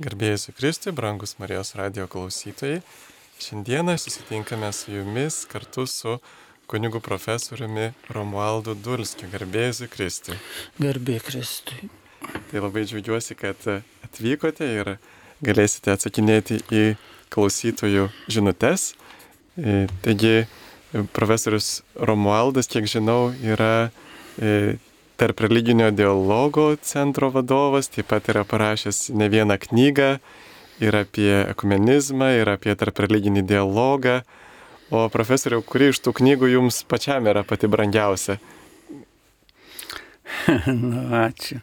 Garbėjus Kristui, brangus Marijos radio klausytojai. Šiandieną susitinkame su jumis kartu su kunigu profesoriumi Romualdu Dulskiu. Garbėjus Kristui. Garbė Kristui. Tai labai džiaugiuosi, kad atvykote ir galėsite atsakinėti į klausytojų žinutes. E, taigi, profesorius Romualdas, kiek žinau, yra e, tarp religinio dialogo centro vadovas, taip pat yra parašęs ne vieną knygą ir apie ekumenizmą, ir apie tarp religinį dialogą. O profesoriau, kuri iš tų knygų jums pačiam yra pati brangiausia? nu, ačiū.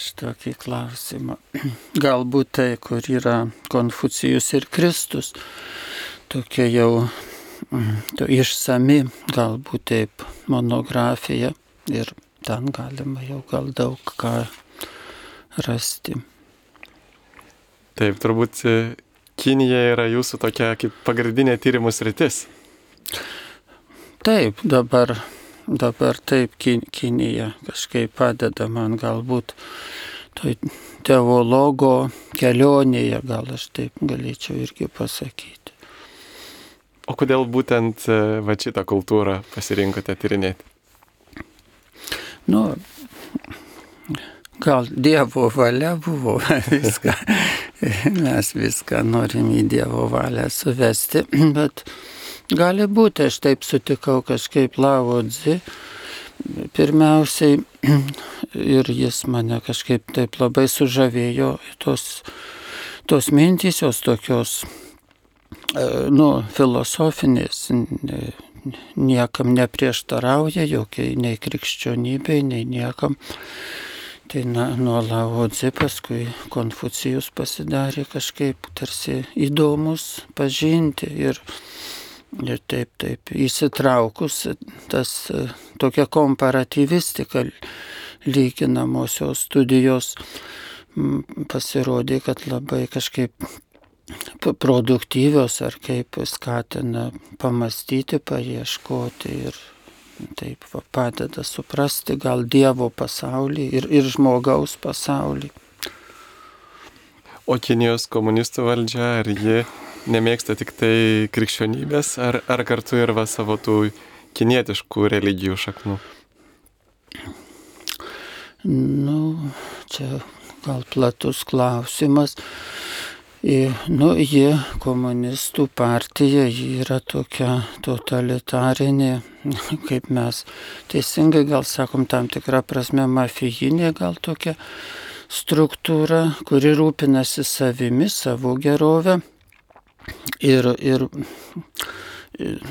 Šitokį klausimą. Galbūt tai, kur yra Konfucijus ir Kristus, tokia jau mm, to išsami, galbūt taip, monografija ir ten galima jau gal daug ką rasti. Taip, turbūt e, Kinija yra jūsų tokia kaip pagrindinė tyrimų sritis. Taip, dabar, dabar taip Kinija kažkaip padeda man galbūt toj teologo kelionėje, gal aš taip galėčiau irgi pasakyti. O kodėl būtent e, va šitą kultūrą pasirinkote tyrinėti? Nu, gal Dievo valia buvo viską. Mes viską norim į Dievo valią suvesti, bet gali būti, aš taip sutikau kažkaip Lavodzi. Pirmiausiai ir jis mane kažkaip taip labai sužavėjo tos, tos mintys, jos tokios, e, nu, filosofinės, niekam neprieštarauja, jokiai nei krikščionybei, nei niekam. Tai na, nuo Laodzi paskui Konfucijus pasidarė kažkaip tarsi įdomus pažinti ir, ir taip, taip įsitraukus tas tokia komparatyvistika lyginamosios studijos pasirodė, kad labai kažkaip produktyvios ar kaip skatina pamastyti, paieškoti ir taip va, padeda suprasti gal Dievo pasaulį ir, ir žmogaus pasaulį. O Kinijos komunistų valdžia, ar ji nemėgsta tik tai krikščionybės, ar, ar kartu ir va savo tų kinietiškų religijų šaknų? Nu, čia gal platus klausimas. Nu, ji komunistų partija, ji yra tokia totalitarinė, kaip mes teisingai gal sakom, tam tikrą prasme mafijinė gal tokia struktūra, kuri rūpinasi savimi, savo gerovę. Ir, ir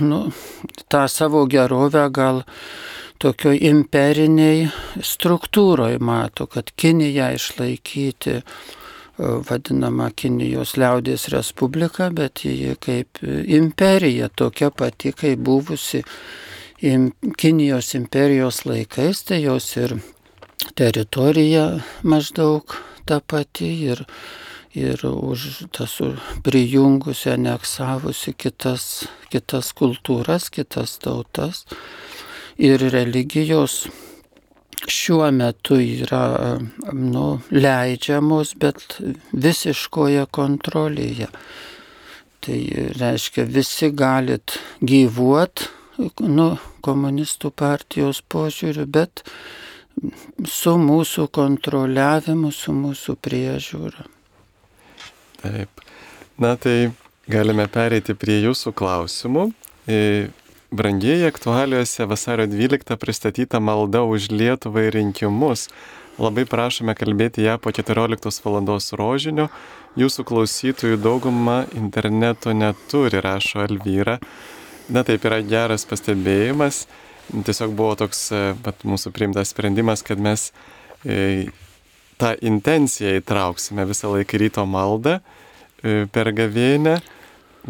nu, tą savo gerovę gal tokioj imperiniai struktūroje mato, kad Kinija išlaikyti vadinama Kinijos liaudės respublika, bet ji kaip imperija, tokia pati kaip buvusi Kinijos imperijos laikais, tai jos ir teritorija maždaug ta pati ir, ir už tas prijungusi, aneksavusi kitas, kitas kultūras, kitas tautas ir religijos šiuo metu yra nu, leidžiamos, bet visiškoje kontrolėje. Tai reiškia, visi galit gyvuot, nu, komunistų partijos požiūriu, bet su mūsų kontroliavimu, su mūsų priežiūra. Taip. Na tai galime pereiti prie jūsų klausimų. Brangieji aktualiuose vasario 12 pristatyta malda už Lietuvą ir rinkimus. Labai prašome kalbėti ją po 14 val. rožinio. Jūsų klausytojų dauguma interneto neturi, rašo Elvyra. Na taip yra geras pastebėjimas. Tiesiog buvo toks pat e, mūsų priimtas sprendimas, kad mes e, tą intenciją įtrauksime visą laiką ryto maldą e, per gavėnę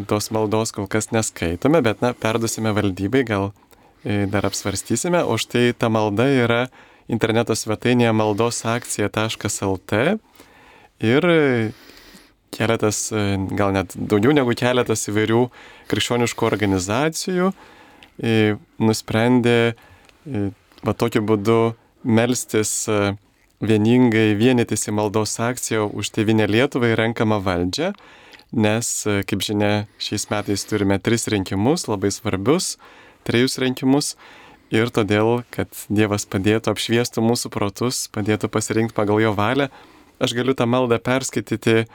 tos maldos kol kas neskaitome, bet, na, perdusime valdybai, gal e, dar apsvarstysime. O štai ta malda yra interneto svetainėje maldosakcija.lt ir keletas, e, gal net daugiau negu keletas įvairių krikščioniškų organizacijų e, nusprendė va tokiu būdu melstis vieningai vienytis į maldos akciją už tėvinę Lietuvą įrenkamą valdžią, nes, kaip žinia, šiais metais turime tris rinkimus, labai svarbius, trejus rinkimus. Ir todėl, kad Dievas padėtų apšviestų mūsų protus, padėtų pasirinkti pagal jo valią, aš galiu tą maldą perskaityti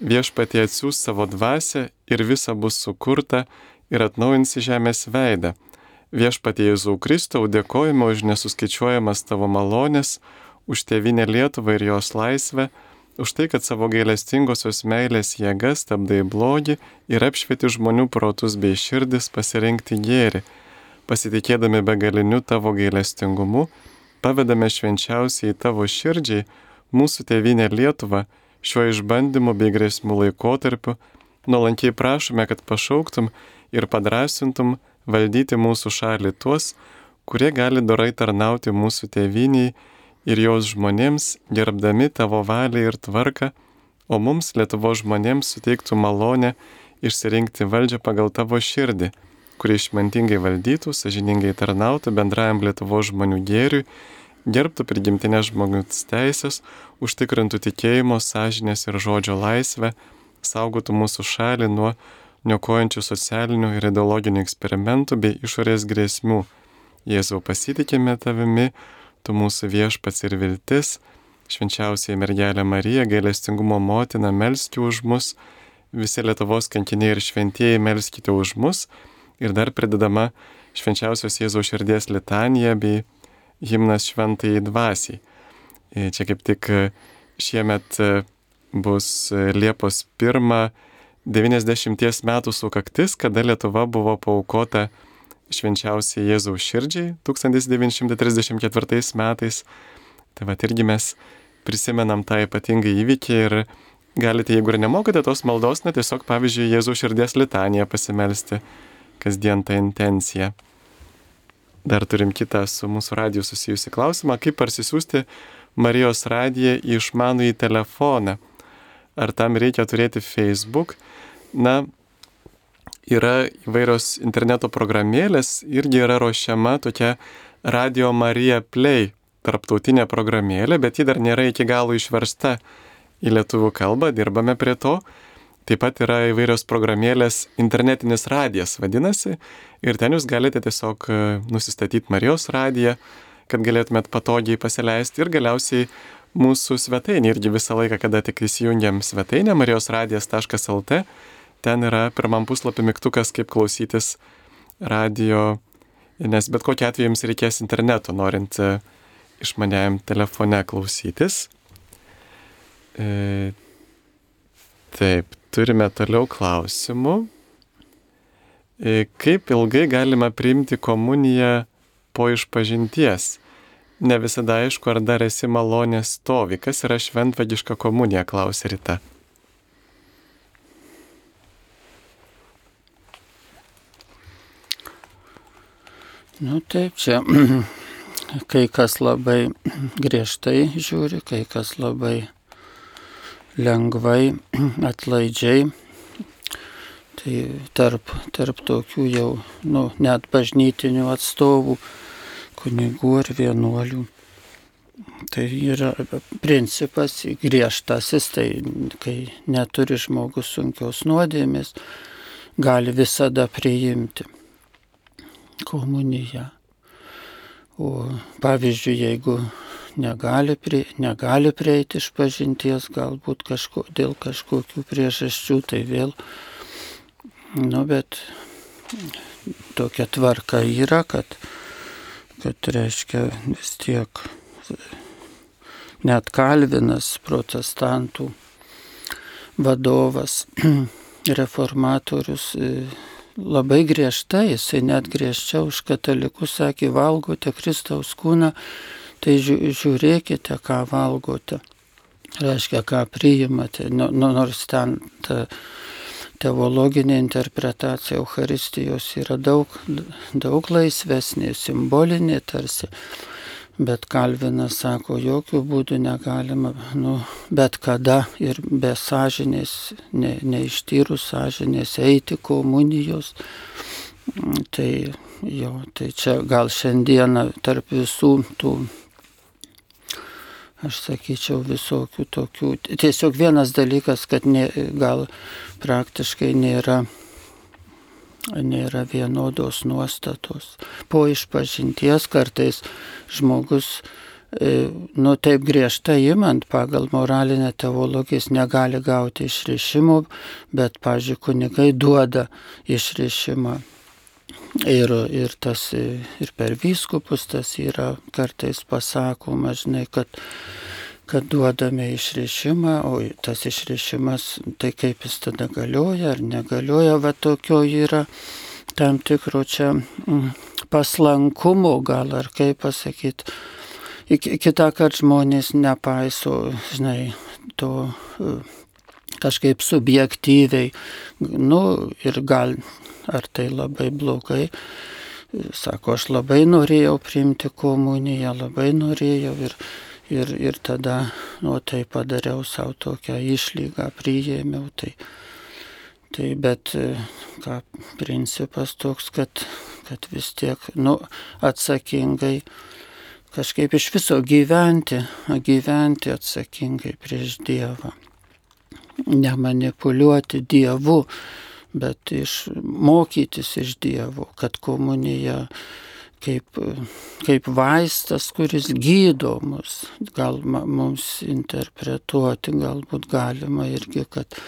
viešpatie atsiūs savo dvasę ir visa bus sukurta ir atnaujinsi žemės veidą. Viešpatie Jėzau Kristau, dėkojame už nesuskaičiuojamas tavo malonės, už tėvinę Lietuvą ir jos laisvę, už tai, kad savo gailestingosios meilės jėgas stabdai blogį ir apšvieti žmonių protus bei širdis pasirinkti gėrį. Pasitikėdami begaliniu tavo gailestingumu, pavedame švenčiausiai tavo širdžiai mūsų tėvinę Lietuvą šiuo išbandymu bei grėsmų laikotarpiu, nuolankiai prašome, kad pašauktum ir padrasintum valdyti mūsų šalį tuos, kurie gali dorai tarnauti mūsų tėviniai ir jos žmonėms, gerbdami tavo valią ir tvarką, o mums Lietuvo žmonėms suteiktų malonę išsirinkti valdžią pagal tavo širdį, kuri išmintingai valdytų, sažiningai tarnautų bendrajam Lietuvo žmonių gėriui, gerbtų prigimtinės žmogus teisės, užtikrintų tikėjimo, sąžinės ir žodžio laisvę, saugotų mūsų šalį nuo niokojančių socialinių ir ideologinių eksperimentų bei išorės grėsmių. Jėzau pasitikime tavimi, tu mūsų viešpats ir viltis, švenčiausiai mergelė Marija, gailestingumo motina, melski už mus, visi Lietuvos kankiniai ir šventieji melskite už mus ir dar pridedama švenčiausios Jėzaus širdies litanija bei himnas šventai dvasiai. Čia kaip tik šiemet bus Liepos 1 90 metų sukaktis, kada Lietuva buvo paukota švenčiausiai Jėzaus širdžiai 1934 metais. Tai va irgi mes prisimenam tą ypatingą įvykį ir galite, jeigu ir nemokate tos maldos, na tiesiog pavyzdžiui Jėzaus širdies litaniją pasimelsti kasdien tą intenciją. Dar turim kitą su mūsų radiju susijusi klausimą, kaip parsisiųsti Marijos radiją į išmanųjį telefoną. Ar tam reikia turėti Facebook? Na, yra įvairios interneto programėlės, irgi yra ruošiama tokia Radio Marija Play tarptautinė programėlė, bet ji dar nėra iki galo išversta į lietuvių kalbą, dirbame prie to. Taip pat yra įvairios programėlės internetinis radijas vadinasi ir ten jūs galite tiesiog e, nusistatyti Marijos radiją, kad galėtumėt patogiai pasileisti ir galiausiai mūsų svetainė irgi visą laiką, kada tik įsijungiam svetainę marijosradijas.lt, ten yra pirmam puslapį mygtukas, kaip klausytis radio, nes bet kokia atveju jums reikės interneto, norint e, išmaniajam telefone klausytis. E, taip, Turime toliau klausimų. E, kaip ilgai galima priimti komuniją po išpažinties? Ne visada aišku, ar dar esi malonės stovi. Kas yra šventvagiška komunija, klausė Rita. Nu taip, čia kai kas labai griežtai žiūri, kai kas labai lengvai, atlaidžiai. Tai tarp, tarp tokių jau, nu, net bažnytinių atstovų, kunigų ar vienuolių. Tai yra principas griežtasis, tai kai neturi žmogus sunkios nuodėmės, gali visada priimti komuniją. O pavyzdžiui, jeigu negali, prie, negali prieiti iš pažinties, galbūt kažko, dėl kažkokių priežasčių, tai vėl, nu, bet tokia tvarka yra, kad, kad reiškia vis tiek net Kalvinas, protestantų vadovas, reformatorius, labai griežtai, jisai net griežčiau už katalikus sakė, valgote Kristaus kūną tai žiūrėkite, ką valgote. Reiškia, ką priimate. Nu, nu, nors ten ta teologinė interpretacija Euharistijos yra daug, daug laisvesnė, simbolinė tarsi. Bet Kalvinas sako, jokių būdų negalima, nu, bet kada ir be sąžinės, ne, neištyrus sąžinės eiti komunijos. Tai jo, tai čia gal šiandieną tarp visų tų aš sakyčiau, visokių tokių. Tiesiog vienas dalykas, kad ne, gal praktiškai nėra, nėra vienodos nuostatos. Po išpažinties kartais žmogus, e, nu taip griežtai imant pagal moralinę teologiją, jis negali gauti išrišimo, bet, pažiūrėjau, kunigai duoda išrišimą. Ir, ir tas ir per vyskupus tas yra kartais pasakoma, žinai, kad, kad duodame išrišimą, o tas išrišimas, tai kaip jis tada galioja ar negalioja, va tokio yra tam tikro čia mm, paslankumo gal ar kaip pasakyti. Kita kart žmonės nepaiso, žinai, to kažkaip subjektyviai, nu ir gal ar tai labai blogai. Sako, aš labai norėjau priimti komuniją, labai norėjau ir, ir, ir tada, nu, tai padariau savo tokią išlygą, priėmiau. Tai, tai bet, ką, principas toks, kad, kad vis tiek, nu, atsakingai kažkaip iš viso gyventi, gyventi atsakingai prieš Dievą. Nemanipuliuoti Dievu, bet iš mokytis iš Dievo, kad komunija kaip, kaip vaistas, kuris gydo mus, gal mums interpretuoti, galbūt galima irgi, kad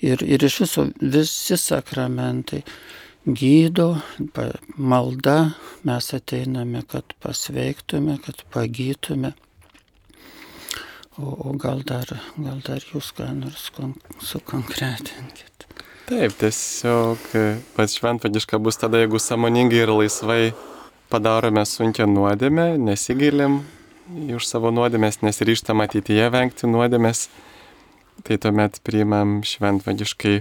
ir, ir iš viso visi sakramentai gydo, malda, mes ateiname, kad pasveiktume, kad pagytume. O, o gal, dar, gal dar jūs ką nors kon, sukonkretinkite. Taip, tiesiog e, pats šventvagiška bus tada, jeigu samoningai ir laisvai padarome sunkę nuodėmę, nesigilim už savo nuodėmės, nesiryštam ateityje vengti nuodėmės, tai tuomet priimam šventvagiškai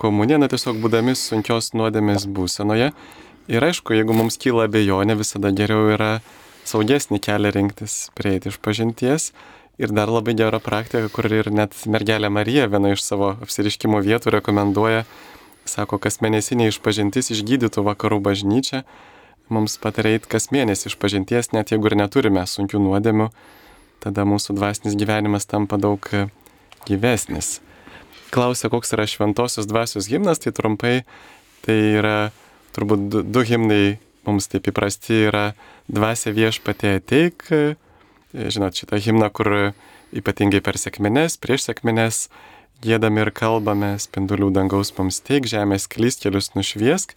komuniją, na tiesiog būdami sunkios nuodėmės būsenoje. Ir aišku, jeigu mums kyla abejonė, visada geriau yra saugesnį kelią rinktis, prieiti iš pažinties Ir dar labai gera praktika, kur ir net mergelė Marija viena iš savo apsiriškimo vietų rekomenduoja, sako, kas mėnesinė išpažintis išgydytų vakarų bažnyčią, mums patareit kas mėnesį išpažinties, net jeigu ir neturime sunkių nuodėmių, tada mūsų dvasinis gyvenimas tampa daug gyvesnis. Klausia, koks yra šventosios dvasios gimnas, tai trumpai tai yra turbūt du, du himnai mums taip įprasti yra dvasia viešpatė ateik, žinot, šitą himną, kur ypatingai per sėkmines, prieš sėkmines gėdami ir kalbame, spindulių dangaus mums teik, žemės klystkelius nušviesk.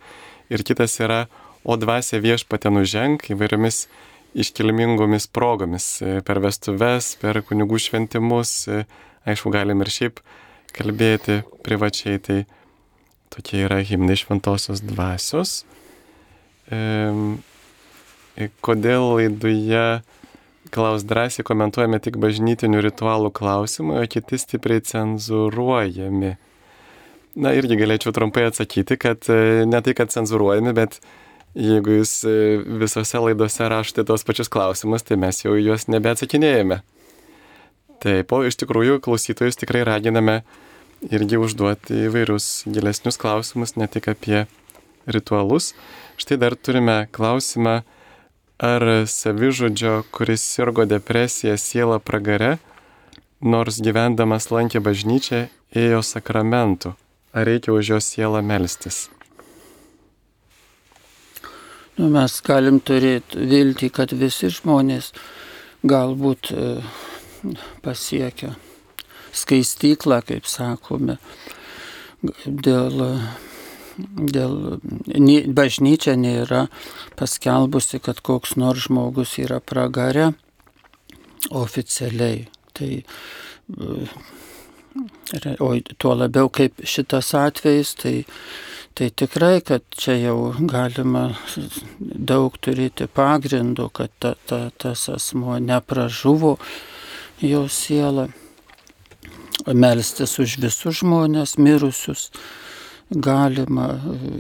Ir kitas yra, o dvasia viešpatė nuženk įvairiomis iškilmingomis progomis, per vestuves, per kunigų šventimus, aišku, galim ir šiaip kalbėti privačiai, tai tokie yra himnai šventosios dvasios. E, kodėl laidoje Klaus drąsiai komentuojame tik bažnytinių ritualų klausimai, o kiti stipriai cenzuruojami. Na irgi galėčiau trumpai atsakyti, kad e, ne tai, kad cenzuruojami, bet jeigu jūs e, visose laidose rašote tos pačius klausimus, tai mes jau juos nebeatsakinėjame. Taip, o iš tikrųjų klausytojus tikrai raginame irgi užduoti įvairius gilesnius klausimus, ne tik apie ritualus. Štai dar turime klausimą ar savižudžio, kuris sirgo depresiją sielą pragare, nors gyvendamas lankė bažnyčią, ėjo sakramentų. Ar reikia už jo sielą melstis? Nu, mes galim turėti viltį, kad visi žmonės galbūt e, pasiekia skaistyklą, kaip sakome, dėl dėl bažnyčia nėra paskelbusi, kad koks nors žmogus yra pragare oficialiai. Tai, o tuo labiau kaip šitas atvejis, tai, tai tikrai, kad čia jau galima daug turėti pagrindų, kad ta, ta, tas asmuo nepražuvo jo siela. Melstis už visus žmonės mirusius galima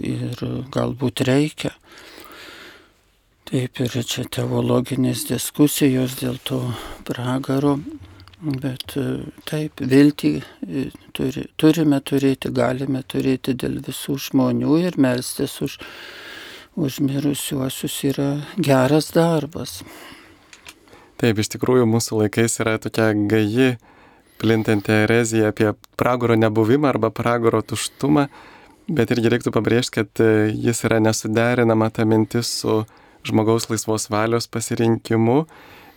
ir galbūt reikia. Taip ir čia teologinės diskusijos dėl to pragaro, bet taip, viltį turi, turime turėti, galime turėti dėl visų žmonių ir melstis už, už mirusiuosius yra geras darbas. Taip, iš tikrųjų mūsų laikais yra tokia gaji plintanti erezija apie pragaro nebuvimą arba pragaro tuštumą, bet irgi reiktų pabrėžti, kad e, jis yra nesuderinama ta mintis su žmogaus laisvos valios pasirinkimu.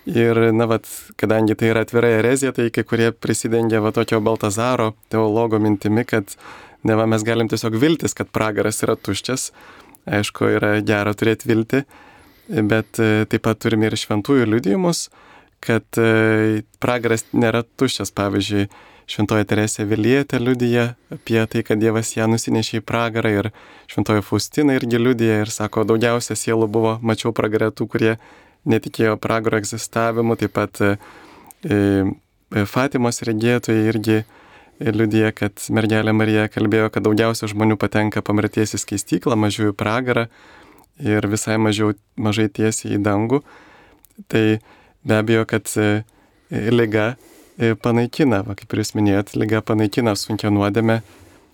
Ir, na, vat, kadangi tai yra atvira erezija, tai kai kurie prisidengia va tokio Baltazaro teologo mintimi, kad ne va mes galim tiesiog viltis, kad pragaras yra tuščias. Aišku, yra gera turėti viltį, bet e, taip pat turime ir šventųjų liudijimus, kad e, pragaras nėra tuščias. Pavyzdžiui, Šventoji Teresė Vilietė liudija apie tai, kad Dievas ją nusinešė į pragarą ir Šventoji Faustina irgi liudija ir sako, daugiausia sielų buvo, mačiau pragarę tų, kurie netikėjo pragaro egzistavimu, taip pat e, e, Fatimos regėtojai irgi liudija, kad mergelė Marija kalbėjo, kad daugiausia žmonių patenka pamirties į skaistyklą, mažiau į pragarą ir visai mažiau, mažai tiesiai į dangų. Tai be abejo, kad e, lyga e, panaikina, va, kaip ir jūs minėjot, lyga panaikina sunkia nuodėmė,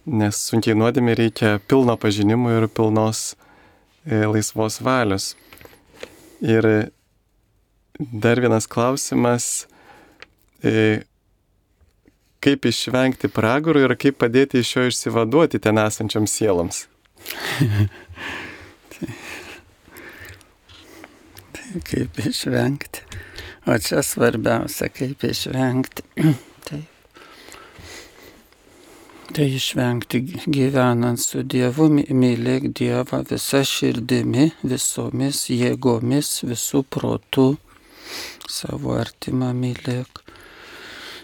nes sunkiai nuodėmė reikia pilno pažinimo ir pilnos e, laisvos valios. Ir dar vienas klausimas, kaip išvengti pragaro ir kaip padėti iš jo išsivaduoti ten esančioms sieloms. tai, tai kaip išvengti. O čia svarbiausia, kaip išvengti. Taip. Tai išvengti gyvenant su Dievu, mylėk Dievą visą širdimi, visomis jėgomis, visų protų, savo artimą mylėk,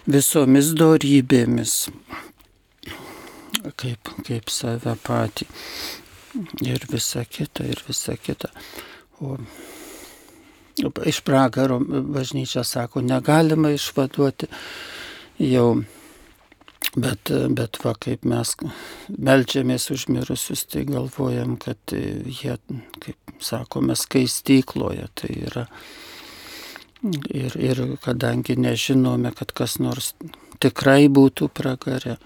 visomis dorybėmis, kaip, kaip save patį. Ir visa kita, ir visa kita. O iš pragaro bažnyčia sako, negalima išvaduoti jau. Bet, bet va, kaip mes melčiamės už mirusius, tai galvojam, kad jie, kaip sakome, skaistykloje. Tai yra. Ir, ir kadangi nežinome, kad kas nors tikrai būtų pragare,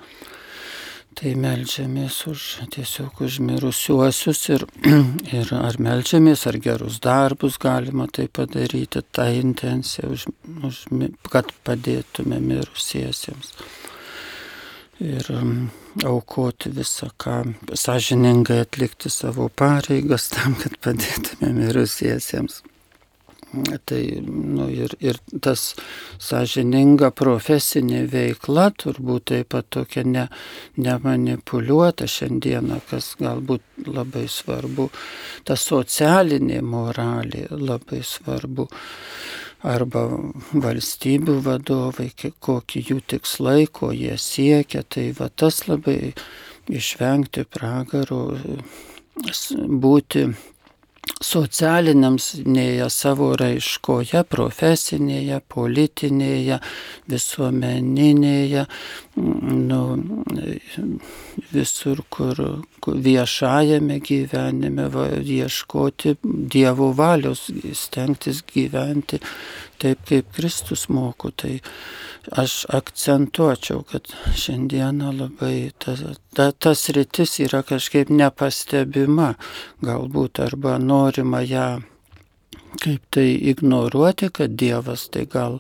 Tai melžiamės už tiesiog už mirusiuosius ir, ir ar melžiamės, ar gerus darbus galima tai padaryti, tą intenciją, už, už, kad padėtume mirusiesiems. Ir um, aukoti visą ką, sąžiningai atlikti savo pareigas tam, kad padėtume mirusiesiems. Tai nu, ir, ir tas sąžininga profesinė veikla turbūt taip pat tokia ne, nemanipuliuota šiandieną, kas galbūt labai svarbu, ta socialinė moralė labai svarbu. Arba valstybių vadovai, kokie jų tikslai, ko jie siekia, tai va tas labai išvengti pragaro, būti socialinėje savo raiškoje, profesinėje, politinėje, visuomeninėje, nu, visur, kur viešajame gyvenime va, ieškoti Dievo valios, stengtis gyventi taip, kaip Kristus moko. Tai aš akcentuočiau, kad šiandieną labai tas, ta, tas rytis yra kažkaip nepastebima, galbūt arba norima ją kaip tai ignoruoti, kad Dievas tai gal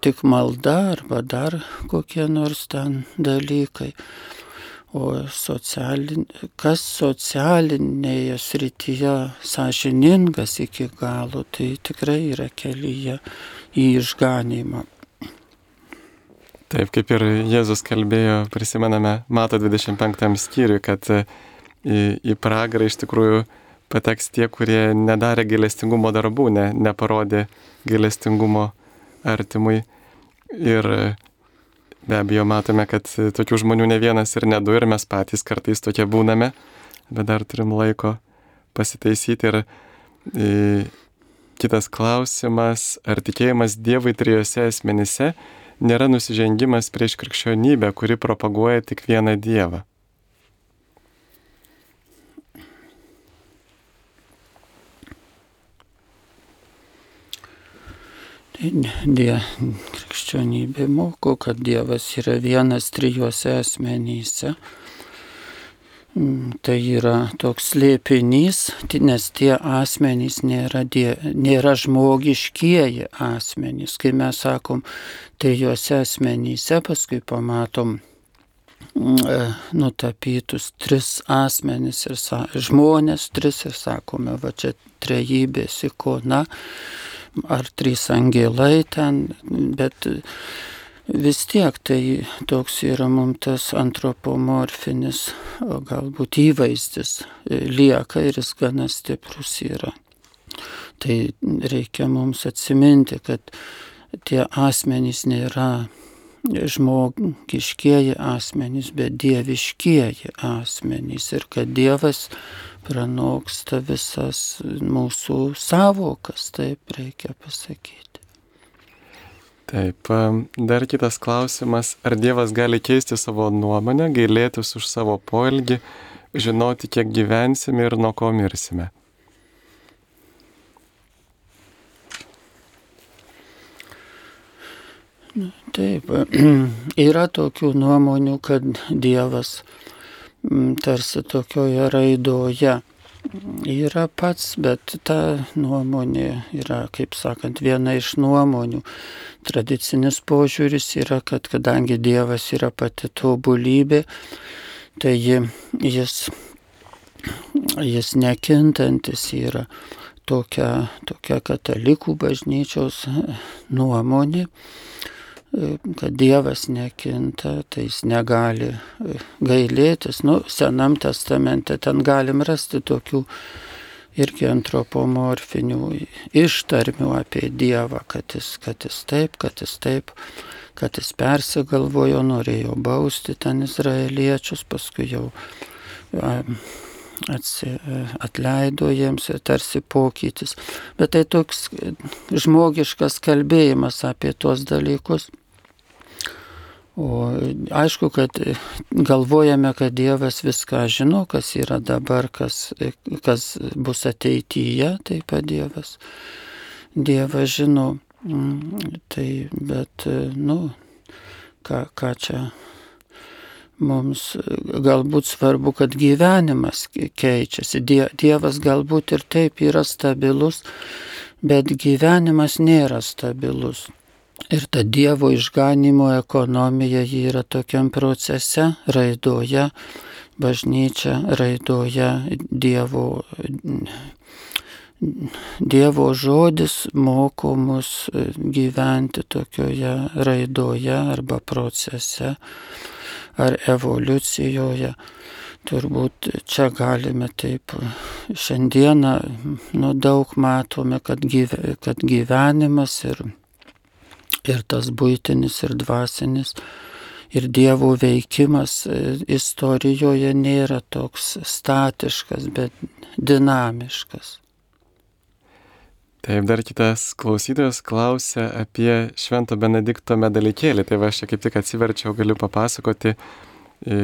tik malda arba dar kokie nors ten dalykai. O socialin, kas socialinėje srityje sąžiningas iki galo, tai tikrai yra kelyje į išganymą. Taip, kaip ir Jėzus kalbėjo, prisimename, mato 25 skyriui, kad e, į, į pragarą iš tikrųjų pateks tie, kurie nedarė gailestingumo darbų, ne, neparodė gailestingumo artimui. Ir be abejo matome, kad tokių žmonių ne vienas ir ne du, ir mes patys kartais tokie būname, bet dar turim laiko pasitaisyti. Ir e, kitas klausimas, ar tikėjimas Dievui trijose asmenise nėra nusižengimas prieš krikščionybę, kuri propaguoja tik vieną Dievą. Tai die, krikščionybė moko, kad Dievas yra vienas trijuose asmenyse. Mm, tai yra toks slėpinys, nes tie asmenys nėra, die, nėra žmogiškieji asmenys. Kai mes sakom, trijose asmenyse, paskui pamatom mm, e, nutapytus tris asmenys ir sa, žmonės tris ir sakome, va čia trejybės ikona ar trys angelai ten, bet vis tiek tai toks yra mums tas antropomorfinis, o galbūt įvaizdis lieka ir jis gana stiprus yra. Tai reikia mums atsiminti, kad tie asmenys nėra žmogiškieji asmenys, bet dieviškieji asmenys ir kad Dievas pranoksta visas mūsų savokas, taip reikia pasakyti. Taip, dar kitas klausimas, ar Dievas gali keisti savo nuomonę, gailėtis už savo poelgį, žinoti, kiek gyvensime ir nuo ko mirsime? Taip, yra tokių nuomonių, kad Dievas tarsi tokioje raidoje yra pats, bet ta nuomonė yra, kaip sakant, viena iš nuomonių. Tradicinis požiūris yra, kad kadangi Dievas yra pati tobulybė, tai jis, jis nekintantis yra tokia, tokia katalikų bažnyčios nuomonė kad Dievas nekinta, tai jis negali e, gailėtis. Nu, Senam testamente ten galim rasti tokių irgi antropomorfinių ištarmių apie Dievą, kad jis, kad jis taip, kad jis taip, kad jis persigalvojo, norėjo bausti ten izraeliečius, paskui jau atsi, atleido jiems tarsi pokytis. Bet tai toks žmogiškas kalbėjimas apie tuos dalykus. O aišku, kad galvojame, kad Dievas viską žino, kas yra dabar, kas, kas bus ateityje, taip pat Dievas. Dievas žino, mm, tai bet, nu, ką, ką čia mums galbūt svarbu, kad gyvenimas keičiasi. Dievas galbūt ir taip yra stabilus, bet gyvenimas nėra stabilus. Ir ta Dievo išganimo ekonomija ji yra tokiam procese, raidoje, bažnyčia raidoje, Dievo, dievo žodis moko mus gyventi tokioje raidoje arba procese ar evoliucijoje. Turbūt čia galime taip, šiandieną nu, daug matome, kad, gyve, kad gyvenimas ir ir tas būtinis, ir dvasinis, ir Dievo veikimas e, istorijoje nėra toks statiškas, bet dinamiškas. Taip, dar kitas klausytojas klausia apie Švento Benedikto medalikėlį. Tai va, aš čia kaip tik atsiverčiau, galiu papasakoti, e,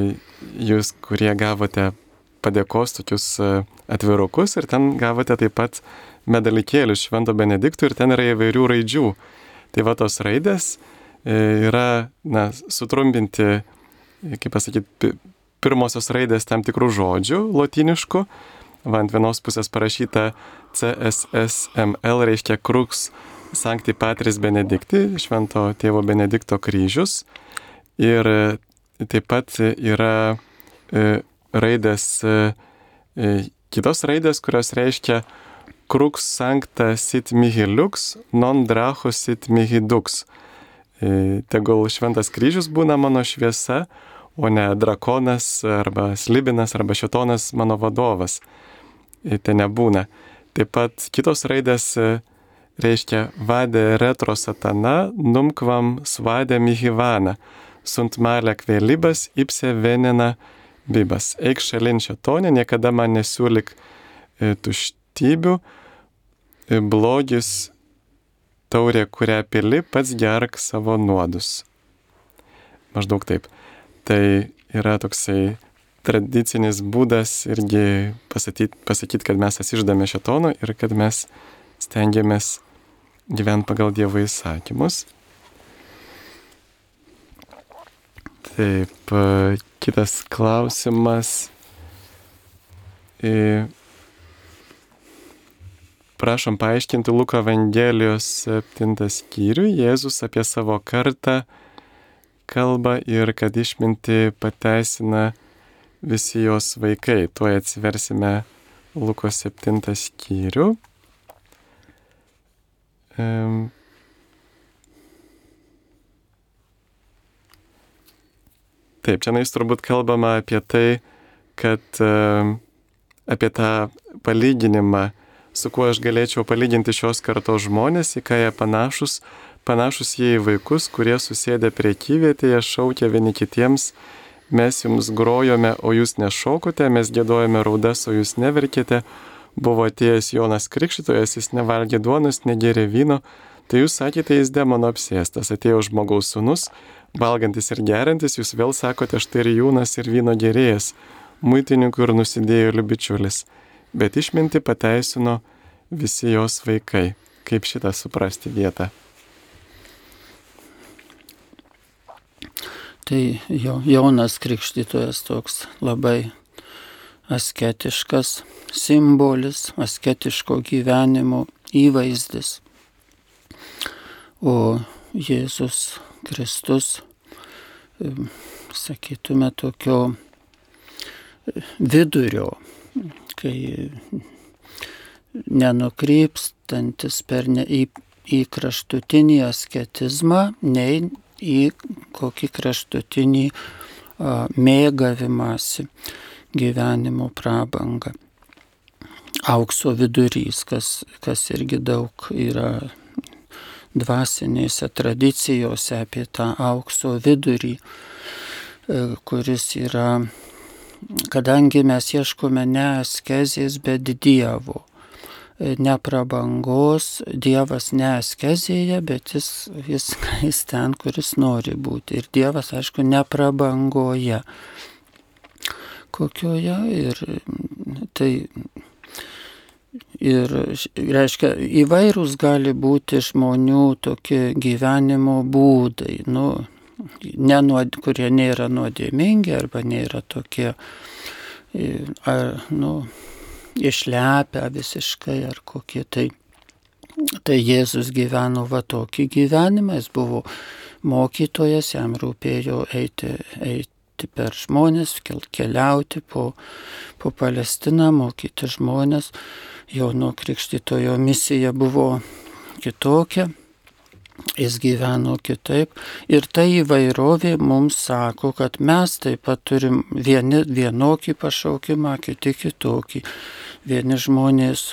jūs, kurie gavote padėkos tokius e, atvirukus ir ten gavote taip pat medalikėlių Švento Benediktų ir ten yra įvairių raidžių. Tai va tos raidės e, yra, na, sutrumpinti, kaip pasakyti, pirmosios raidės tam tikrų žodžių lotiniškų. Va ant vienos pusės parašyta CSSML, reiškia Krux Sancti Patris Benedikti, švento tėvo Benedikto kryžius. Ir e, taip pat yra raidės, kitos raidės, kurios reiškia crux sancta sit mihi lux, non drachus sit mihi dux. E, tegul šventas kryžius būna mano šviesa, o ne drakonas arba slibinas arba šetonas mano vadovas. E, tai nebūna. Taip pat kitos raidės e, reiškia vadė retro satana, numkvam svadė mihivana, sunt malė kvelibas, ipse venina bibas. Eik šalin šetonė, niekada man nesiūlik tuštybių, blogis taurė, kurią pili, pats gerk savo nuodus. Maždaug taip. Tai yra toksai tradicinis būdas irgi pasakyti, pasakyt, kad mes atsiždame šetono ir kad mes stengiamės gyventi pagal Dievo įsakymus. Taip, kitas klausimas. E, prašom paaiškinti Luko Evangelijos 7 skyrių. Jėzus apie savo kartą kalba ir kad išminti pateisina visi jos vaikai. Tuo atsiversime Luko 7 skyrių. Um, Taip, čia nais turbūt kalbama apie tai, kad um, apie tą palyginimą, su kuo aš galėčiau palyginti šios kartos žmonės, į ką jie panašus, panašus jie į vaikus, kurie susėdė prie kyvietėje, šaukė vieni kitiems, mes jums grojome, o jūs nešokote, mes gėdojame raudas, o jūs neverkite, buvo atėjęs Jonas Krikščitojas, jis nevalgė duonos, negėrė vyno, tai jūs sakėte, jis demono apsėstas, atėjo žmogaus sunus, valgantis ir gerintis, jūs vėl sakote, štai ir jūnas ir vyno gerėjas, muitininkų ir nusidėjėlių bičiulis. Bet išminti pateisino visi jos vaikai. Kaip šitą suprasti vietą? Tai jo, jaunas krikštytojas toks labai asketiškas simbolis, asketiško gyvenimo įvaizdis. O Jėzus Kristus, sakytume, tokio vidurio kai nenukrypstantis per ne, į, į kraštutinį asketizmą, nei į kokį kraštutinį mėgavimąsi gyvenimo prabangą. Aukso vidurys, kas, kas irgi daug yra dvasinėse tradicijose apie tą aukso vidurį, e, kuris yra kadangi mes ieškome ne askezės, bet Dievo. Ne prabangos, Dievas ne askezėje, bet jis, jis, jis ten, kuris nori būti. Ir Dievas, aišku, ne prabangoje. Kokioje ir tai Ir reiškia, įvairūs gali būti žmonių tokie gyvenimo būdai. Nu, nenuod, kurie nėra nuodėmingi arba nėra tokie, ar, nu, išlepę visiškai ar kokie tai. Tai Jėzus gyveno va tokį gyvenimą, jis buvo mokytojas, jam rūpėjo eiti, eiti per žmonės, keliauti po, po Palestiną, mokyti žmonės. Jono Krikštitojo misija buvo kitokia jis gyveno kitaip. Ir ta įvairovė mums sako, kad mes taip pat turim vieni vienokį pašaukimą, kiti kitokį. Vieni žmonės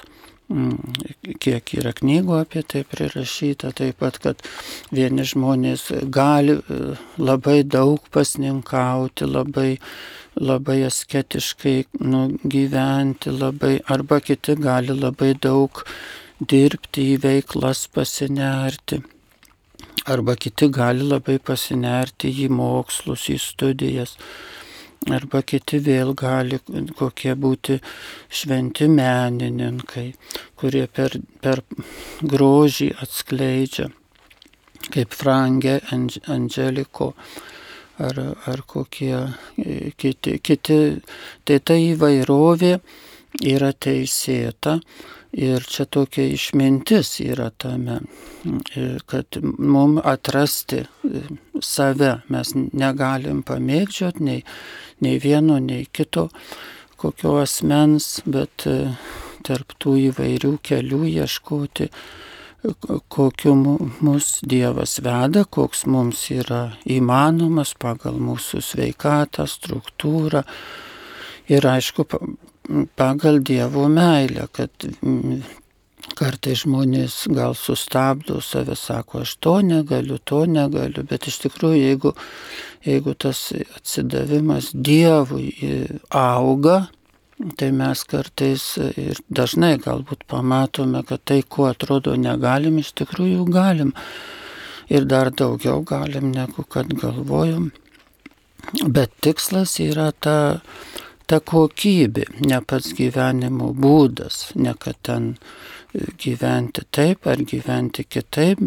mm, kiek yra knygų apie tai prirašyta, taip pat, kad vieni žmonės gali e, labai daug pasninkauti, labai, labai asketiškai nu, gyventi, labai, arba kiti gali labai daug dirbti į veiklas pasinerti arba kiti gali labai pasinerti į mokslus, į studijas, arba kiti vėl gali kokie būti šventi menininkai, kurie per, per grožį atskleidžia, kaip Frangė Angeliko ar, ar kokie e, kiti, kiti. Tai ta įvairovė yra teisėta Ir čia tokia išmintis yra tame, kad mums atrasti save mes negalim pamėgdžiot nei, nei vieno, nei kito kokio asmens, bet e, tarptų įvairių kelių ieškoti, kokiu mus Dievas veda, koks mums yra įmanomas pagal mūsų sveikatą, struktūrą. Ir aišku, pagal Dievo meilę, kad mm, kartai žmonės gal sustabdo save, sako, aš to negaliu, to negaliu, bet iš tikrųjų, jeigu, jeigu tas atsidavimas Dievui auga, tai mes kartais ir dažnai galbūt pamatome, kad tai, ko atrodo negalim, iš tikrųjų galim. Ir dar daugiau galim, negu kad galvojom. Bet tikslas yra ta ta kokybė, ne pats gyvenimo būdas, ne kad ten gyventi taip ar gyventi kitaip,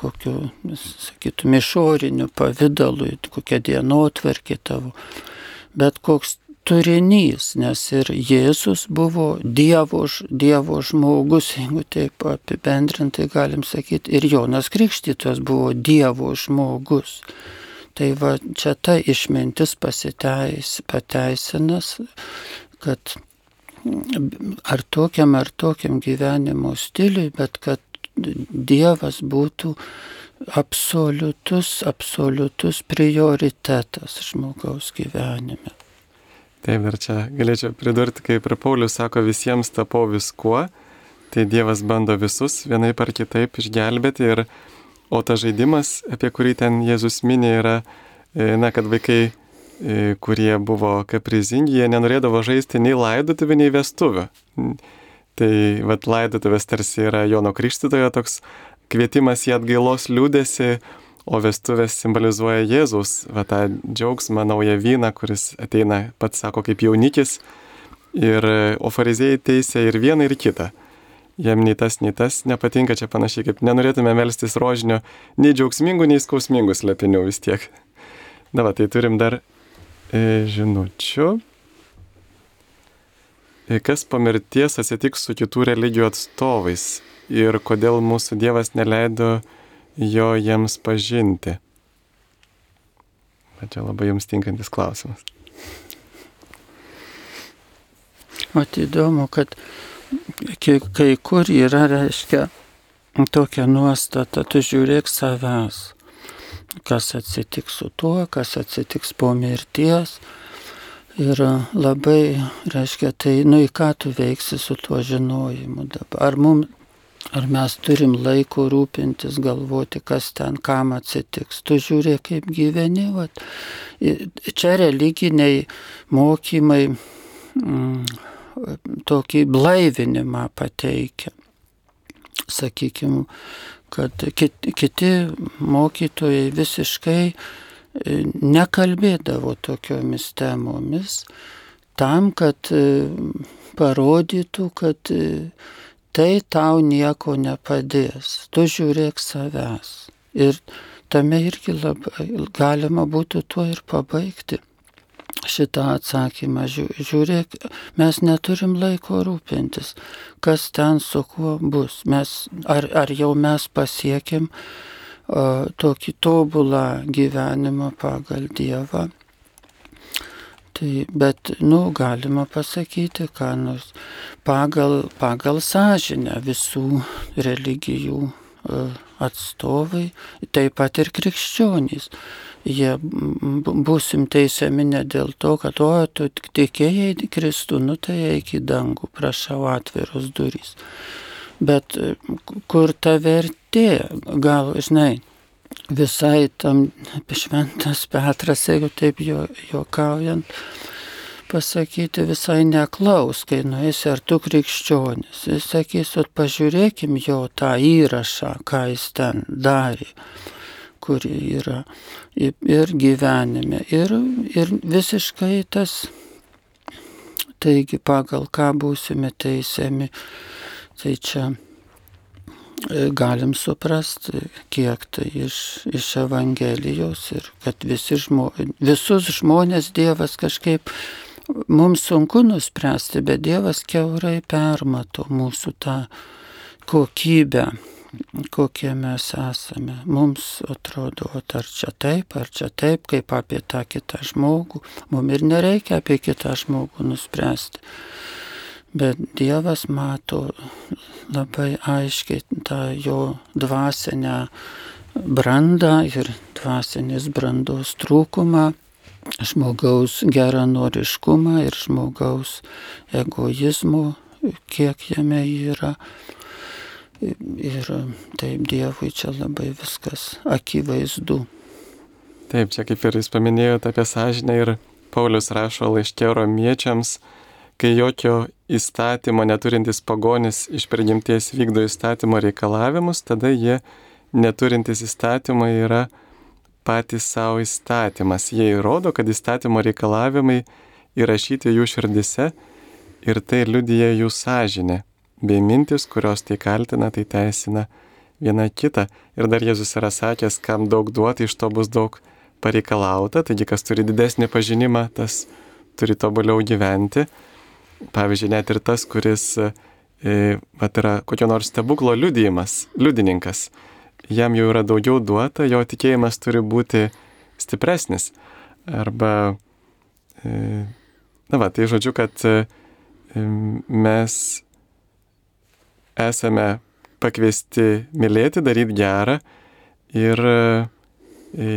kokiu, sakytum, išoriniu pavydalu, kokia dienotvarkė tavo, bet koks turinys, nes ir Jėzus buvo Dievo, dievo žmogus, jeigu taip apibendrintai galim sakyti, ir Jonas Krikštytas buvo Dievo žmogus. Tai va čia ta išmintis pasiteis, pateisinas, kad ar tokiam ar tokiam gyvenimo stiliui, bet kad Dievas būtų absoliutus, absoliutus prioritetas žmogaus gyvenime. Taip, ir čia galėčiau pridurti, kaip ir Paulius sako, visiems tapau viskuo, tai Dievas bando visus vienai par kitaip išgelbėti, ir, o tas žaidimas, apie kurį ten Jėzus minė, yra, e, na, kad vaikai, e, kurie buvo kaprizingi, jie nenorėdavo žaisti nei laidotuvių, nei vestuvių. Tai vad laidotuvės tarsi yra Jono Krikštitojo toks kvietimas į atgailos liūdėsi, o vestuvės simbolizuoja Jėzus, va tą džiaugsmą, naują vyną, kuris ateina, pats sako, kaip jaunikis. Ir, o fariziejai teisė ir vieną, ir kitą. Jam nei tas, nei tas nepatinka, čia panašiai kaip nenorėtume melstis rožinio, nei džiaugsmingų, nei skausmingų slėpinių vis tiek. Na, va, tai turim dar e, žinučių. E, kas po mirties atsitiks su kitų religijų atstovais ir kodėl mūsų Dievas neleido jo jiems pažinti? Bet čia labai jums tinkantis klausimas. O tai įdomu, kad kai kur yra, reiškia, tokia nuostata, tu žiūrėk savęs, kas atsitiks su tuo, kas atsitiks po mirties. Ir labai, reiškia, tai, nu į ką tu veiksi su tuo žinojimu dabar. Ar mums Ar mes turim laiko rūpintis, galvoti, kas ten kam atsitiks. Tu žiūrė, kaip gyveni. Vat. Čia religiniai mokymai mm, tokį blaivinimą pateikia. Sakykime, kad kiti mokytojai visiškai e, nekalbėdavo tokiomis temomis tam, kad e, parodytų, kad e, tai tau nieko nepadės. Tu žiūrėk savęs. Ir tame irgi labai galima būtų tuo ir pabaigti šitą atsakymą. Žiūrėk, mes neturim laiko rūpintis, kas ten su kuo bus. Mes, ar, ar jau mes pasiekėm uh, tokį tobulą gyvenimą pagal Dievą Tai, bet, nu, galima pasakyti, ką nors pagal, pagal sąžinę visų religijų e, atstovai, taip pat ir krikščionys. Jie būsim teisiami ne dėl to, kad, o, tu tikėjai Kristų, nu tai eik į dangų, prašau atviros durys. Bet kur ta vertė, gal, žinai, visai tam šventas Petras, jeigu taip jo, juokaujant, pasakyti visai neklaus, kai nueisi ar tu krikščionis. Jis sakys, pažiūrėkim jo tą įrašą, ką jis ten darė, kuri yra ir gyvenime. Ir, ir visiškai tas, taigi pagal ką būsime teisiami, tai čia E, galim suprasti, kiek tai iš, iš Evangelijos ir kad visi žmo, visus žmonės Dievas kažkaip mums sunku nuspręsti, bet Dievas keurai permato mūsų tą kokybę, kokie mes esame. Mums atrodo, ar čia taip, ar čia taip, kaip apie tą kitą žmogų. Mums ir nereikia apie kitą žmogų nuspręsti. Bet Dievas mato labai aiškiai tą jo dvasinę brandą ir dvasinės brandos trūkumą, žmogaus geranoriškumą ir žmogaus egoizmo, kiek jame yra. Ir taip Dievui čia labai viskas akivaizdu. Taip, čia kaip ir jūs paminėjote apie sąžinę ir Paulius rašo laiškė romiečiams, kai jokio įstatymo neturintis pagonis iš prigimties vykdo įstatymo reikalavimus, tada jie neturintis įstatymo yra patys savo įstatymas. Jie įrodo, kad įstatymo reikalavimai įrašyti jų širdise ir tai liudyja jų sąžinė, bei mintis, kurios tai kaltina, tai teisina viena kitą. Ir dar Jėzus yra sakęs, kam daug duoti, iš to bus daug pareikalauta, taigi kas turi didesnį pažinimą, tas turi tobuliau gyventi. Pavyzdžiui, net ir tas, kuris e, vat, yra kokio nors stebuklo liudijimas, liudininkas, jam jau yra daugiau duota, jo tikėjimas turi būti stipresnis. Arba, e, na va, tai žodžiu, kad e, mes esame pakviesti mylėti, daryti gerą ir e,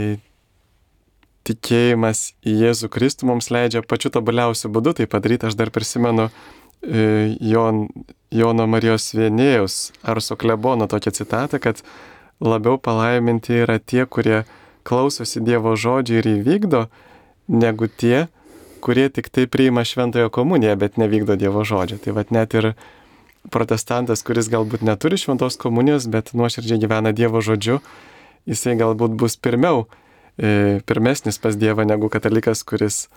tikėjimas į Jėzų Kristų mums leidžia pačiu tobuliausiu būdu tai padaryti. Aš dar prisimenu Jon, Jono Marijos Vienėjus Arso Klebono tokią citatą, kad labiau palaiminti yra tie, kurie klausosi Dievo žodžių ir įvykdo, negu tie, kurie tik tai priima šventąją komuniją, bet nevykdo Dievo žodžio. Tai vad net ir protestantas, kuris galbūt neturi šventos komunijos, bet nuoširdžiai gyvena Dievo žodžiu, jisai galbūt bus pirmiau, e, pirmesnis pas Dievą negu katalikas, kuris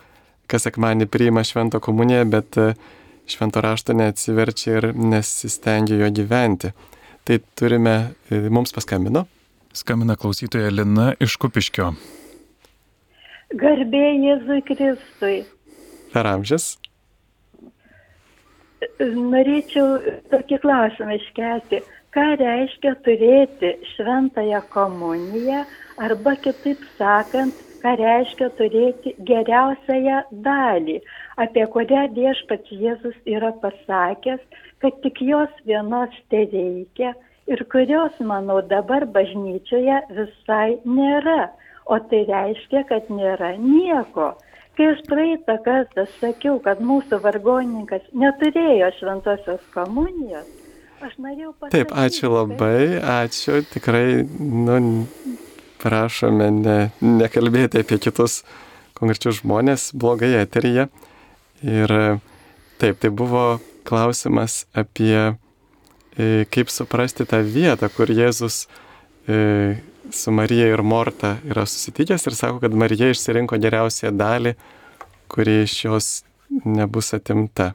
kas sekmanį priima šventą komuniją, bet e, švento rašto neatsiverčia ir nesistengia jo gyventi. Tai turime, e, mums paskambino. Skambina klausytoja Lina iš Kupiškio. Garbė Jėzui Kristui. Per amžius. Norėčiau tokį klausimą iškelti. Ką reiškia turėti šventąją komuniją arba kitaip sakant, ką reiškia turėti geriausiąją dalį, apie kurią viešpats Jėzus yra pasakęs, kad tik jos vienos te reikia ir kurios, manau, dabar bažnyčioje visai nėra. O tai reiškia, kad nėra nieko. Kai aš praeitą kartą sakiau, kad mūsų vargonininkas neturėjo šventosios komunijos, aš norėjau pasakyti. Taip, ačiū labai, ačiū. Tikrai, nu, prašome ne, nekalbėti apie kitus konkrečius žmonės blogai eteryje. Ir taip, tai buvo klausimas apie e, kaip suprasti tą vietą, kur Jėzus e, su Marija ir Morta yra susitikęs ir sako, kad Marija išsirinko geriausią dalį, kuri iš jos nebus atimta.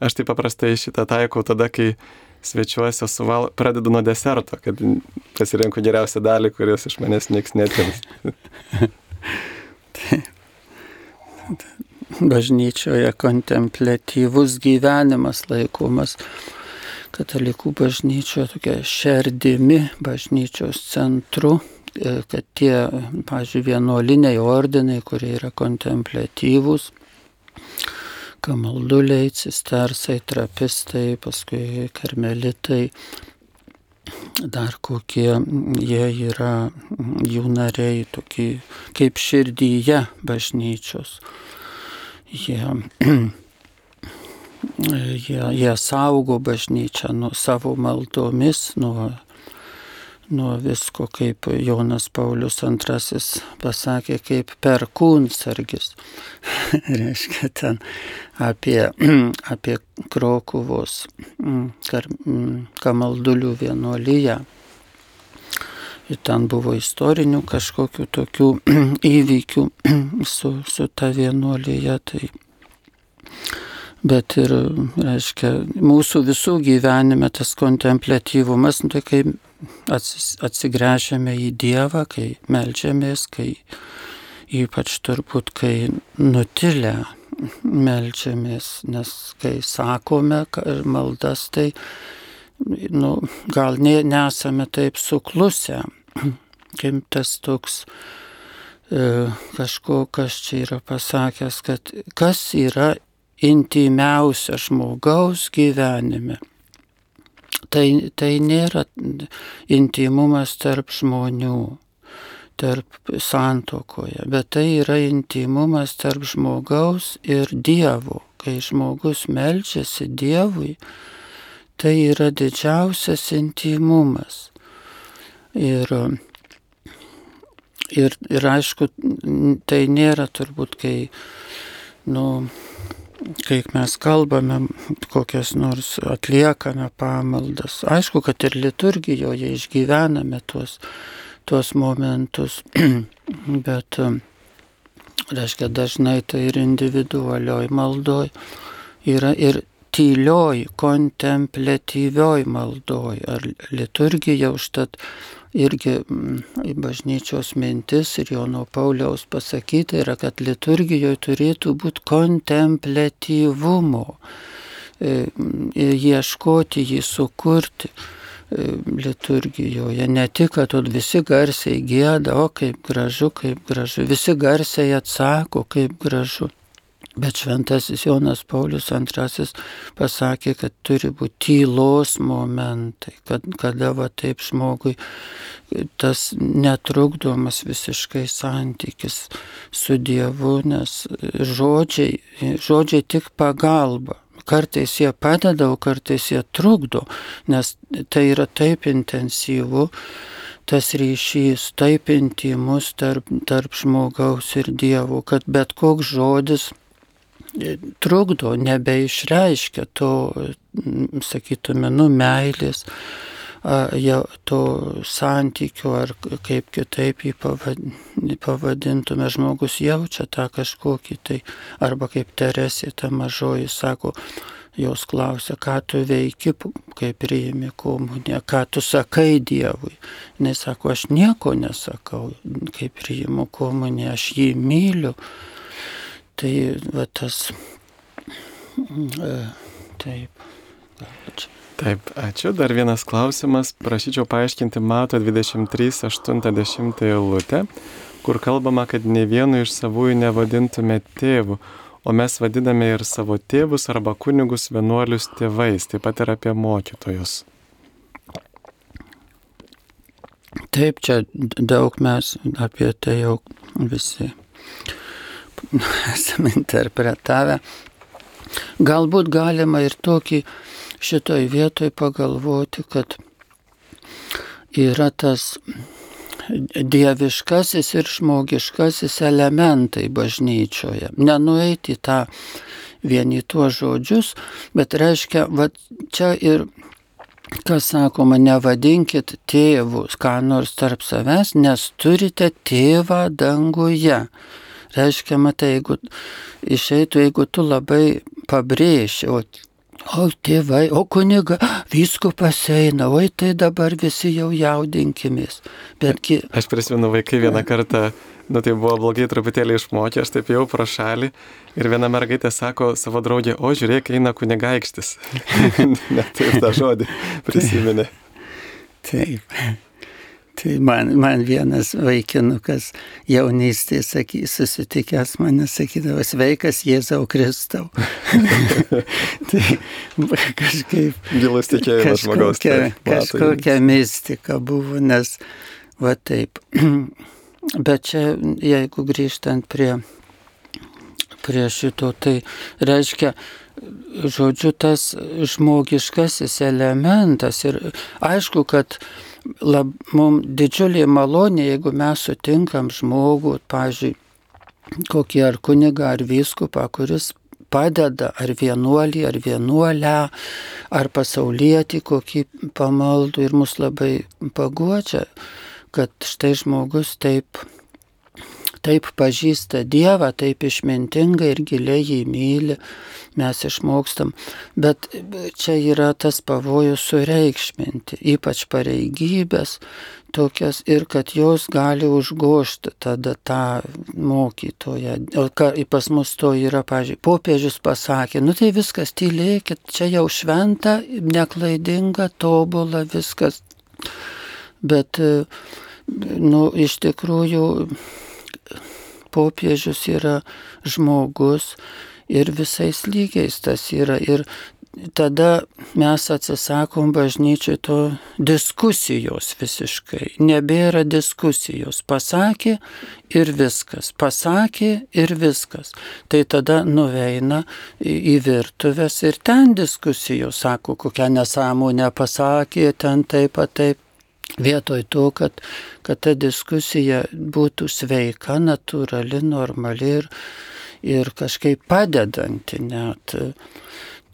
Aš taip paprastai šitą taikau tada, kai svečiuosi suval... pradedu nuo deserto, kad pasirinko geriausią dalį, kurios iš manęs niekas netims. Bažnyčioje kontemplatyvus gyvenimas laikomas katalikų bažnyčio tokia šerdimi bažnyčios centru, e, kad tie, pažiūrėjau, vienuoliniai ordinai, kurie yra kontemplatyvūs, kamalduliai, cistersai, trapistai, paskui karmelitai, dar kokie jie yra jų nariai, tokie kaip širdyje bažnyčios. Jie jie, jie saugo bažnyčią nuo savo maldomis, nuo, nuo visko, kaip Jonas Paulius II pasakė, kaip perkūnsargis. Reiškia ten apie, apie Krokuvos kar, kamaldulių vienuolyje. Ir ten buvo istorinių kažkokių tokių įvykių su, su ta vienuolyje. Tai bet ir, reiškia, mūsų visų gyvenime tas kontemplatyvumas, nu, tai kai atsigręžiame į Dievą, kai melžiamės, kai ypač turbūt, kai nutilę melžiamės, nes kai sakome maldas, tai nu, gal ne, nesame taip suklusę, kaip tas toks e, kažko, kas čia yra pasakęs, kad kas yra intimiausia žmogaus gyvenime. Tai, tai nėra intimumas tarp žmonių, tarp santokoje, bet tai yra intimumas tarp žmogaus ir Dievo. Kai žmogus melčiasi Dievui, tai yra didžiausias intimumas. Ir, ir, ir aišku, tai nėra turbūt, kai, nu, kai mes kalbame, kokias nors atliekame pamaldas. Aišku, kad ir liturgijoje išgyvename tuos, tuos momentus, bet, reiškia, dažnai tai ir individualioj maldoj yra ir tylioj, kontemplatyvioj maldoj. Ar liturgija užtat irgi mm, bažnyčios mintis ir Jono Pauliaus pasakyta yra, kad liturgijoje turėtų būti kontemplatyvumo, e, ieškoti jį sukurti e, liturgijoje. Ne tik, kad visi garsiai gėda, o kaip gražu, kaip gražu, visi garsiai atsako, kaip gražu. Bet šventasis Jonas Paulius II pasakė, kad turi būti tylos momentai, kad, kada va taip žmogui tas netrukdomas visiškai santykis su Dievu, nes žodžiai, žodžiai tik pagalba. Kartais jie padeda, o kartais jie trukdo, nes tai yra taip intensyvu, tas ryšys taip intimus tarp, tarp žmogaus ir Dievo, kad bet koks žodis trukdo, nebeišreiškia to, sakytume, nu, meilės, jau to santykio, ar kaip kitaip jį pavadintume, žmogus jaučia tą kažkokį tai, arba kaip Teresė ta mažoji sako, jos klausia, ką tu veiki, kai priimi komuniją, ką tu sakai Dievui. Jis sako, aš nieko nesakau, kai priimu komuniją, aš jį myliu. Tai va tas. E, taip. Čia. Taip, ačiū. Dar vienas klausimas. Prašyčiau paaiškinti Mato 23.80 eilutę, kur kalbama, kad ne vienu iš savųjų nevadintume tėvų, o mes vadiname ir savo tėvus arba kunigus vienuolius tėvais, taip pat ir apie mokytojus. Taip, čia daug mes apie tai jau visi esame interpretavę. Galbūt galima ir tokį šitoj vietoj pagalvoti, kad yra tas dieviškasis ir žmogiškasis elementai bažnyčioje. Nenueiti tą vieni tuos žodžius, bet reiškia, va čia ir kas sakoma, nevadinkit tėvus, ką nors tarp savęs, nes turite tėvą danguje. Reiškia, matai, jeigu išeitų, jeigu tu labai pabrėži, o, o tėvai, o kuniga, visko paseina, oi tai dabar visi jau jaudinkimės. Betgi... Aš prisimenu vaikai vieną kartą, nu tai buvo blogai truputėlį išmokė, aš taip jau pro šalį ir viena mergaitė sako savo draugė, o žiūrėk, eina kunigaikštis. Net taip tą žodį prisiminė. Taip. Tai man, man vienas vaikinukas jaunystėje saky, susitikęs mane sakydavo, sveikas Jėzau Kristau. tai kažkaip... Gilus tikėjimas žmogaus. Kažkokia, kažkokia mistika buvo, nes va taip. Bet čia, jeigu grįžtant prie, prie šito, tai reiškia, žodžiu, tas žmogiškasis elementas ir aišku, kad lab, mums didžiulė malonė, jeigu mes sutinkam žmogų, pavyzdžiui, kokį ar kunigą, ar vyskupą, kuris padeda ar vienuolį, ar vienuolę, ar pasaulietį kokį pamaldų ir mus labai paguodžia, kad štai žmogus taip taip pažįsta Dievą, taip išmintingai ir giliai jį myli, mes išmokstam. Bet čia yra tas pavojus sureikšminti, ypač pareigybės tokias ir kad jos gali užgošti tada tą mokytoją. O ką pas mus to yra, pažiūrėjau, popiežius pasakė, nu tai viskas tylėkit, čia jau šventa, neklaidinga, tobula, viskas. Bet, nu, iš tikrųjų, popiežius yra žmogus ir visais lygiais tas yra. Ir tada mes atsisakom bažnyčiai to diskusijos visiškai. Nebėra diskusijos. Pasakė ir viskas. Pasakė ir viskas. Tai tada nuveina į virtuvės ir ten diskusijos. Sako, kokią nesąmonę pasakė, ten taip pat taip. Vietoj to, kad, kad ta diskusija būtų sveika, natūrali, normali ir, ir kažkaip padedanti net.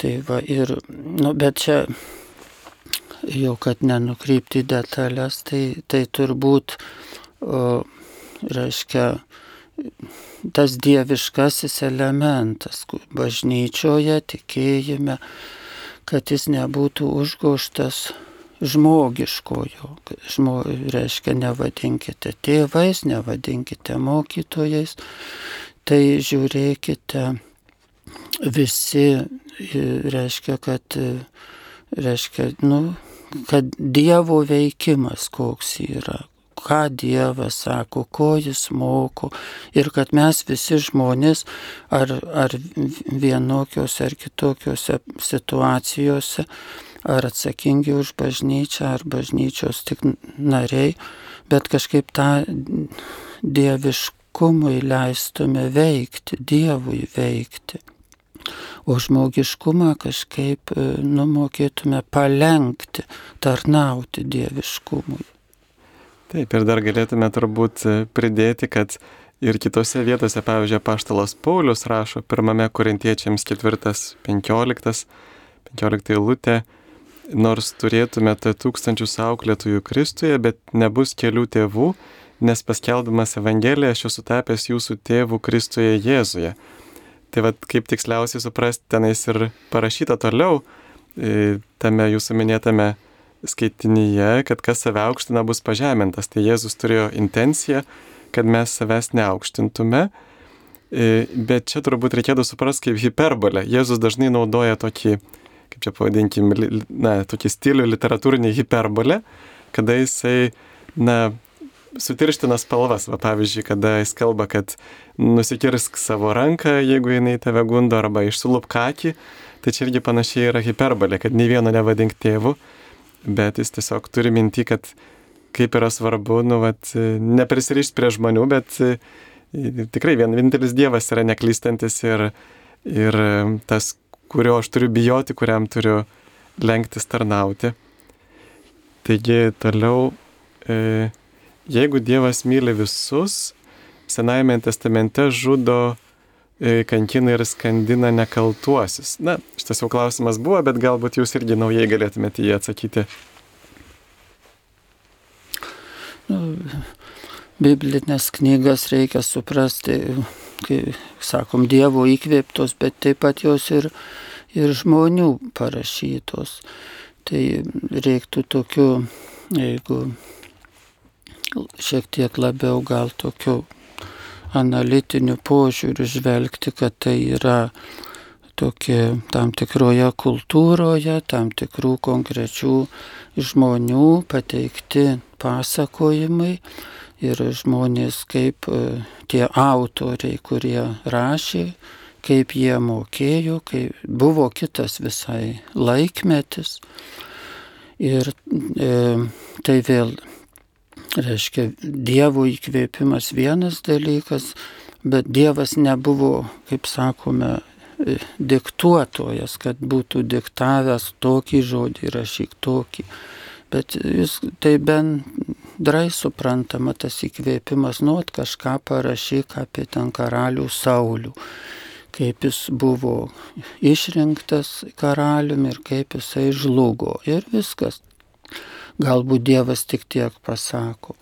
Tai va, ir, nu, bet čia jau kad nenukrypti detalės, tai, tai turbūt, o, reiškia, tas dieviškasis elementas bažnyčioje, tikėjime, kad jis nebūtų užgoštas žmogiškojo. Žmo, reiškia, nevadinkite tėvais, nevadinkite mokytojais. Tai žiūrėkite visi, reiškia, kad, reiškia, nu, kad Dievo veikimas koks yra, ką Dievas sako, ko jis moko ir kad mes visi žmonės ar, ar vienokiose ar kitokiose situacijose, ar atsakingi už bažnyčią, ar bažnyčios tik nariai, bet kažkaip tą dieviškumui leistume veikti, Dievui veikti. O žmogiškumą kažkaip numokėtume palengti, tarnauti dieviškumui. Taip, ir dar galėtume turbūt pridėti, kad ir kitose vietose, pavyzdžiui, Paštalas Paulius rašo pirmame Korintiečiams 4.15, 15 eilutė, nors turėtumėte tūkstančius auklėtųjų Kristuje, bet nebus kelių tėvų, nes paskelbdamas Evangeliją aš esu tapęs jūsų tėvų Kristuje Jėzuje. Tai vad kaip tiksliausiai suprasti, tenais ir parašyta toliau, tame jūsų minėtame skaitinyje, kad kas save aukština bus pažemintas. Tai Jėzus turėjo intenciją, kad mes savęs neaukštintume. Bet čia turbūt reikėtų suprasti kaip hiperbolę. Jėzus dažnai naudoja tokį, kaip čia pavadinkim, na, tokį stilių literatūrinį hiperbolę, kada jisai, na, sutirština spalvas. Va, pavyzdžiui, kada jis kalba, kad nusikirsk savo ranką, jeigu jinai tave gundo, arba išsulup kakį, tai čia irgi panašiai yra hiperbolė, kad nei vieno nevadink tėvu, bet jis tiesiog turi minti, kad kaip yra svarbu, nu, vat, neprisirišti prie žmonių, bet tikrai vien, vienintelis Dievas yra neklystantis ir, ir tas, kurio aš turiu bijoti, kuriam turiu lenktis tarnauti. Taigi toliau, e, jeigu Dievas myli visus, Senajame testamente žudo kankina ir skandina nekaltuosius. Na, šitas jau klausimas buvo, bet galbūt jūs irgi naujai galėtumėte jį atsakyti. Nu, biblinės knygas reikia suprasti, kai sakom, Dievo įkvėptos, bet taip pat jos ir, ir žmonių parašytos. Tai reiktų tokiu, jeigu šiek tiek labiau gal tokiu analitiniu požiūriu žvelgti, kad tai yra tokie tam tikroje kultūroje, tam tikrų konkrečių žmonių pateikti pasakojimai ir žmonės kaip tie autoriai, kurie rašė, kaip jie mokėjo, kai buvo kitas visai laikmetis. Ir e, tai vėl reiškia, Dievo įkvėpimas vienas dalykas, bet Dievas nebuvo, kaip sakome, diktuotojas, kad būtų diktavęs tokį žodį, rašyk tokį. Bet jis tai bendrai suprantama tas įkvėpimas, nuot kažką parašyk apie ten karalių Saulių, kaip jis buvo išrinktas karaliumi ir kaip jisai žlugo. Ir viskas galbūt Dievas tik tiek pasako.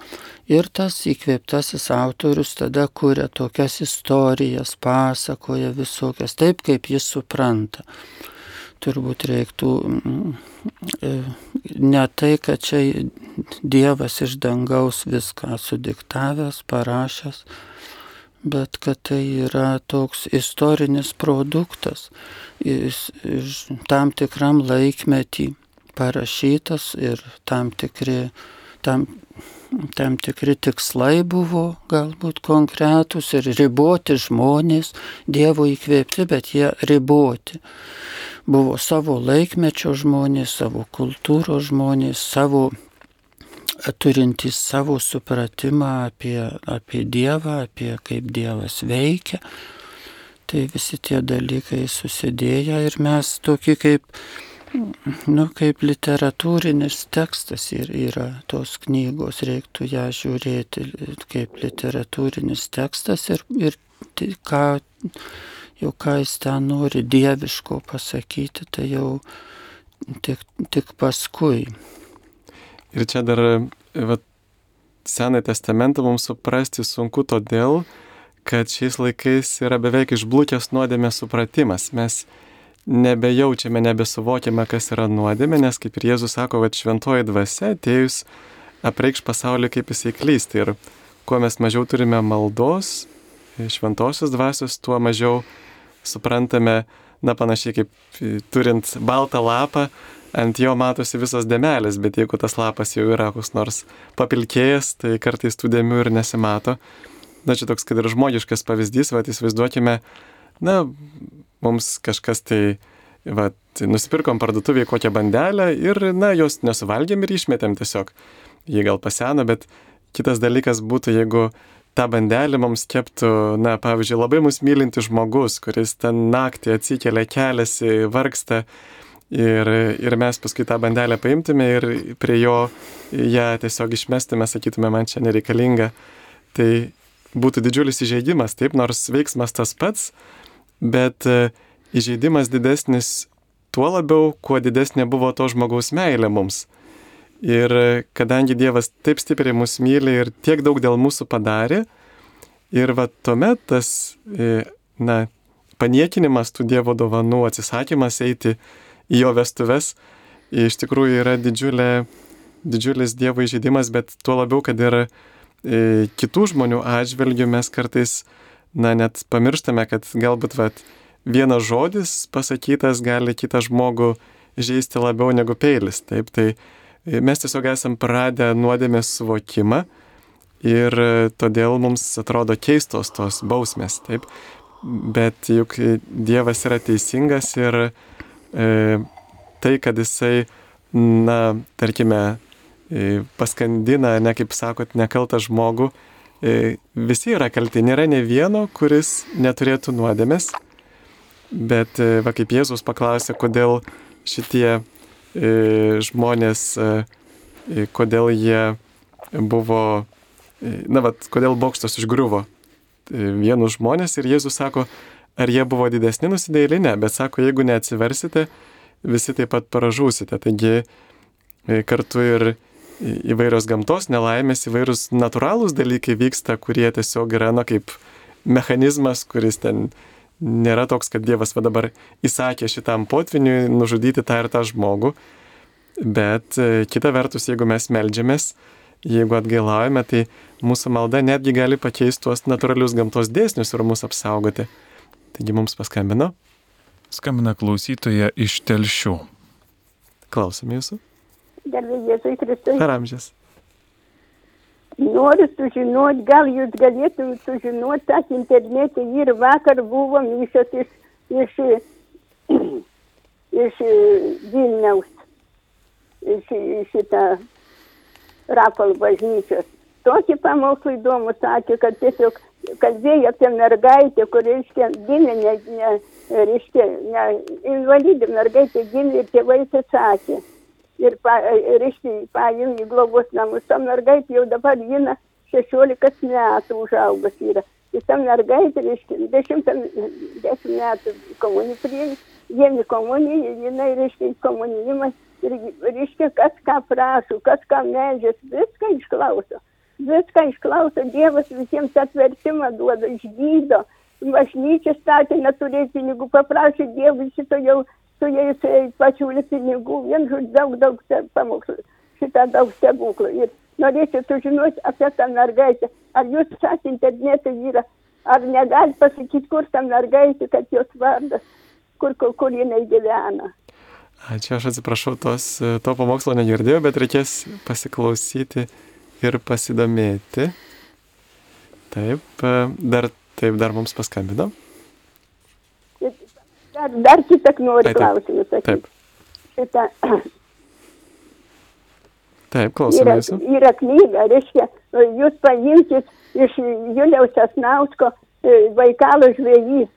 Ir tas įkvėptasis autorius tada kuria tokias istorijas, pasakoja visokias, taip kaip jis supranta. Turbūt reiktų mm, e, ne tai, kad čia Dievas iš dangaus viską sudiktavęs, parašęs, bet kad tai yra toks istorinis produktas tam tikram laikmetį parašytas ir tam tikri, tam, tam tikri tikslai buvo galbūt konkretūs ir riboti žmonės, Dievo įkvėpti, bet jie riboti. Buvo savo laikmečio žmonės, savo kultūros žmonės, savo turintys savo supratimą apie, apie Dievą, apie kaip Dievas veikia. Tai visi tie dalykai susidėję ir mes tokį kaip nu, kaip literatūrinis tekstas ir yra tos knygos, reiktų ją žiūrėti kaip literatūrinis tekstas ir, ir ką, jau ką jis ten nori dieviško pasakyti, tai jau tik, tik paskui. Ir čia dar, va, Senąjį testamentą mums suprasti sunku todėl, kad šiais laikais yra beveik išblūkęs nuodėmės supratimas. Mes nebejaučiame, nebesuvokiame, kas yra nuodėmė, nes kaip ir Jėzus sako, kad šventoji dvasia atėjus apreikš pasaulį, kaip jisai klysti. Ir kuo mes mažiau turime maldos, šventosios dvasios, tuo mažiau suprantame, na panašiai kaip turint baltą lapą, ant jo matosi visos dėmelės, bet jeigu tas lapas jau yra koks nors papilkėjęs, tai kartais tų dėmių ir nesimato. Na čia toks, kad ir žmogiškas pavyzdys, va, įsivaizduokime, na, mums kažkas tai, va, nusipirkom parduotuvėje kokią bandelę ir, na, jos nesuvalgėm ir išmetėm tiesiog. Jie gal paseno, bet kitas dalykas būtų, jeigu tą bandelį mums keptų, na, pavyzdžiui, labai mus mylinti žmogus, kuris ten naktį atsikelia, keliasi, vargsta Ir, ir mes paskui tą bandelę paimtume ir prie jo ją tiesiog išmestume, sakytume, man čia nereikalinga. Tai būtų didžiulis įžeidimas, taip, nors veiksmas tas pats, bet e, įžeidimas didesnis tuo labiau, kuo didesnė buvo to žmogaus meilė mums. Ir e, kadangi Dievas taip stipriai mus myli ir tiek daug dėl mūsų padarė, ir va tuomet tas, e, na, paniekinimas tų Dievo dovanų, atsisakymas eiti į jo vestuves, iš tikrųjų yra didžiulė, didžiulis Dievo įžeidimas, bet tuo labiau, kad ir kitų žmonių atžvelgių mes kartais, na, net pamirštame, kad galbūt vat, vienas žodis pasakytas gali kitą žmogų žaisti labiau negu peilis. Taip, tai e, mes tiesiog esam pradę nuodėmės suvokimą ir e, todėl mums atrodo keistos tos bausmės. Taip, bet juk Dievas yra teisingas ir e, tai, kad jisai, na, tarkime, e, paskandina, ne kaip sakot, nekaltą žmogų, e, visi yra kalti, nėra ne vieno, kuris neturėtų nuodėmės, bet e, va kaip Jėzus paklausė, kodėl šitie e, žmonės, e, kodėl jie buvo, e, na, va, kodėl bokštas užgriuvo e, vienus žmonės ir Jėzus sako, ar jie buvo didesni nusidėliai, ne, bet sako, jeigu neatsiversite, visi taip pat paražūsite. Taigi e, kartu ir įvairios gamtos nelaimės, įvairūs natūralūs dalykai vyksta, kurie tiesiog yra, na, kaip mechanizmas, kuris ten nėra toks, kad Dievas va dabar įsakė šitam potviniui nužudyti tą ir tą žmogų. Bet e, kita vertus, jeigu mes melžiamės, jeigu atgailaujame, tai mūsų malda netgi gali pakeisti tuos natūralius gamtos dėsnius ir mus apsaugoti. Taigi mums paskambino. Skambina klausytoja iš telšių. Klausom jūsų. Garbė Jėzui Kristui. Per amžius. Noriu sužinoti, gal jūs galėtumėte sužinoti, tas internete ir vakar buvo mišas iš, iš, iš Vilniaus, iš, šitą Rapal bažnyčios. Tokį pamokslą įdomu sakė, kad tiesiog kalbėjo apie mergaitę, kur, reiškia, gimė, ne, ne, reiškia, ne, invalidė mergaitė gimė ir tėvai atsisakė. Ir, pa, reiškia, paėmė į globos namus. Ta mergaitė jau dabar jina 16 metų užaugus yra. Ir ta mergaitė, reiškia, 10, 10 metų komunijų priėmė, jėmi komuniją, jinai, reiškia, komunijimas. Ir, reiškia, kas ką prašo, kas ką medžias, viską išklauso viską išklauso Dievas, visiems atvertimą duoda, išgydo. Bažnyčia statė, neturėjo pinigų, paprašė Dievui šito jau su jais pasiūlė pinigų, vien žodžiu daug, daug pamokslų, šitą daug stebuklų. Ir norėčiau sužinoti apie tą mergaitę. Ar jūs tas internetas yra, ar negali pasakyti, kur ta mergaitė, kad jos vardas, kur, kur, kur jinai gyvena. Ačiū, aš atsiprašau, tos, to pamokslo negirdėjau, bet reikės pasiklausyti ir pasidomėti. Taip, dar, taip, dar mums paskambino. Dar, dar kitą noriu klausimą sakyti. Taip, Šitą, taip, klausome yra, yra knyga, reiškia, jūs paimkit iš Juliaus Asnausko Vaikalo žvėjys,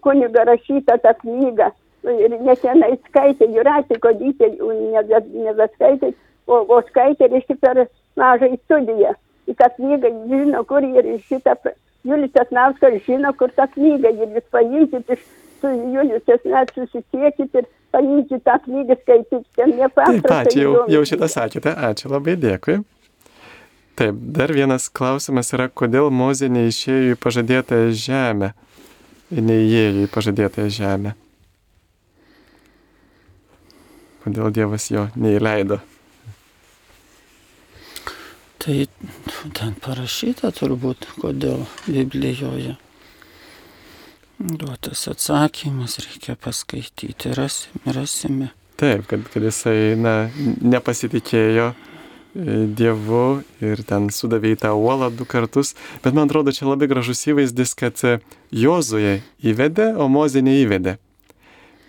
kuniga rašyta ta knyga. Ir nesenai skaitė, Juratė Kodytė nebe, nebeskaitė, o, o skaitė, reiškia, per mažą studiją. Į tą knygą žino, kur ir šitą, Julius Asnauskas žino, kur ta knyga, ir jūs paimkit iš su Julius Asnauskas susisiekit ir paimkit tą knygą skaityti, ten Taip, nepaprastai. ačiū, jau, jau šitą sakėte, ačiū labai, dėkui. Taip, dar vienas klausimas yra, kodėl Mozė neišėjo į pažadėtąją žemę, neįėjo į pažadėtąją žemę. kodėl Dievas jo neįleido. Tai ten parašyta turbūt, kodėl Biblijoje. Duotas atsakymas, reikia paskaityti, rasime. rasime. Taip, kad, kad jisai na, nepasitikėjo e, Dievu ir ten sudavė į tą uolą du kartus. Bet man atrodo, čia labai gražus įvaizdis, kad e, Jozuje įvedė, o Mozė neįvedė.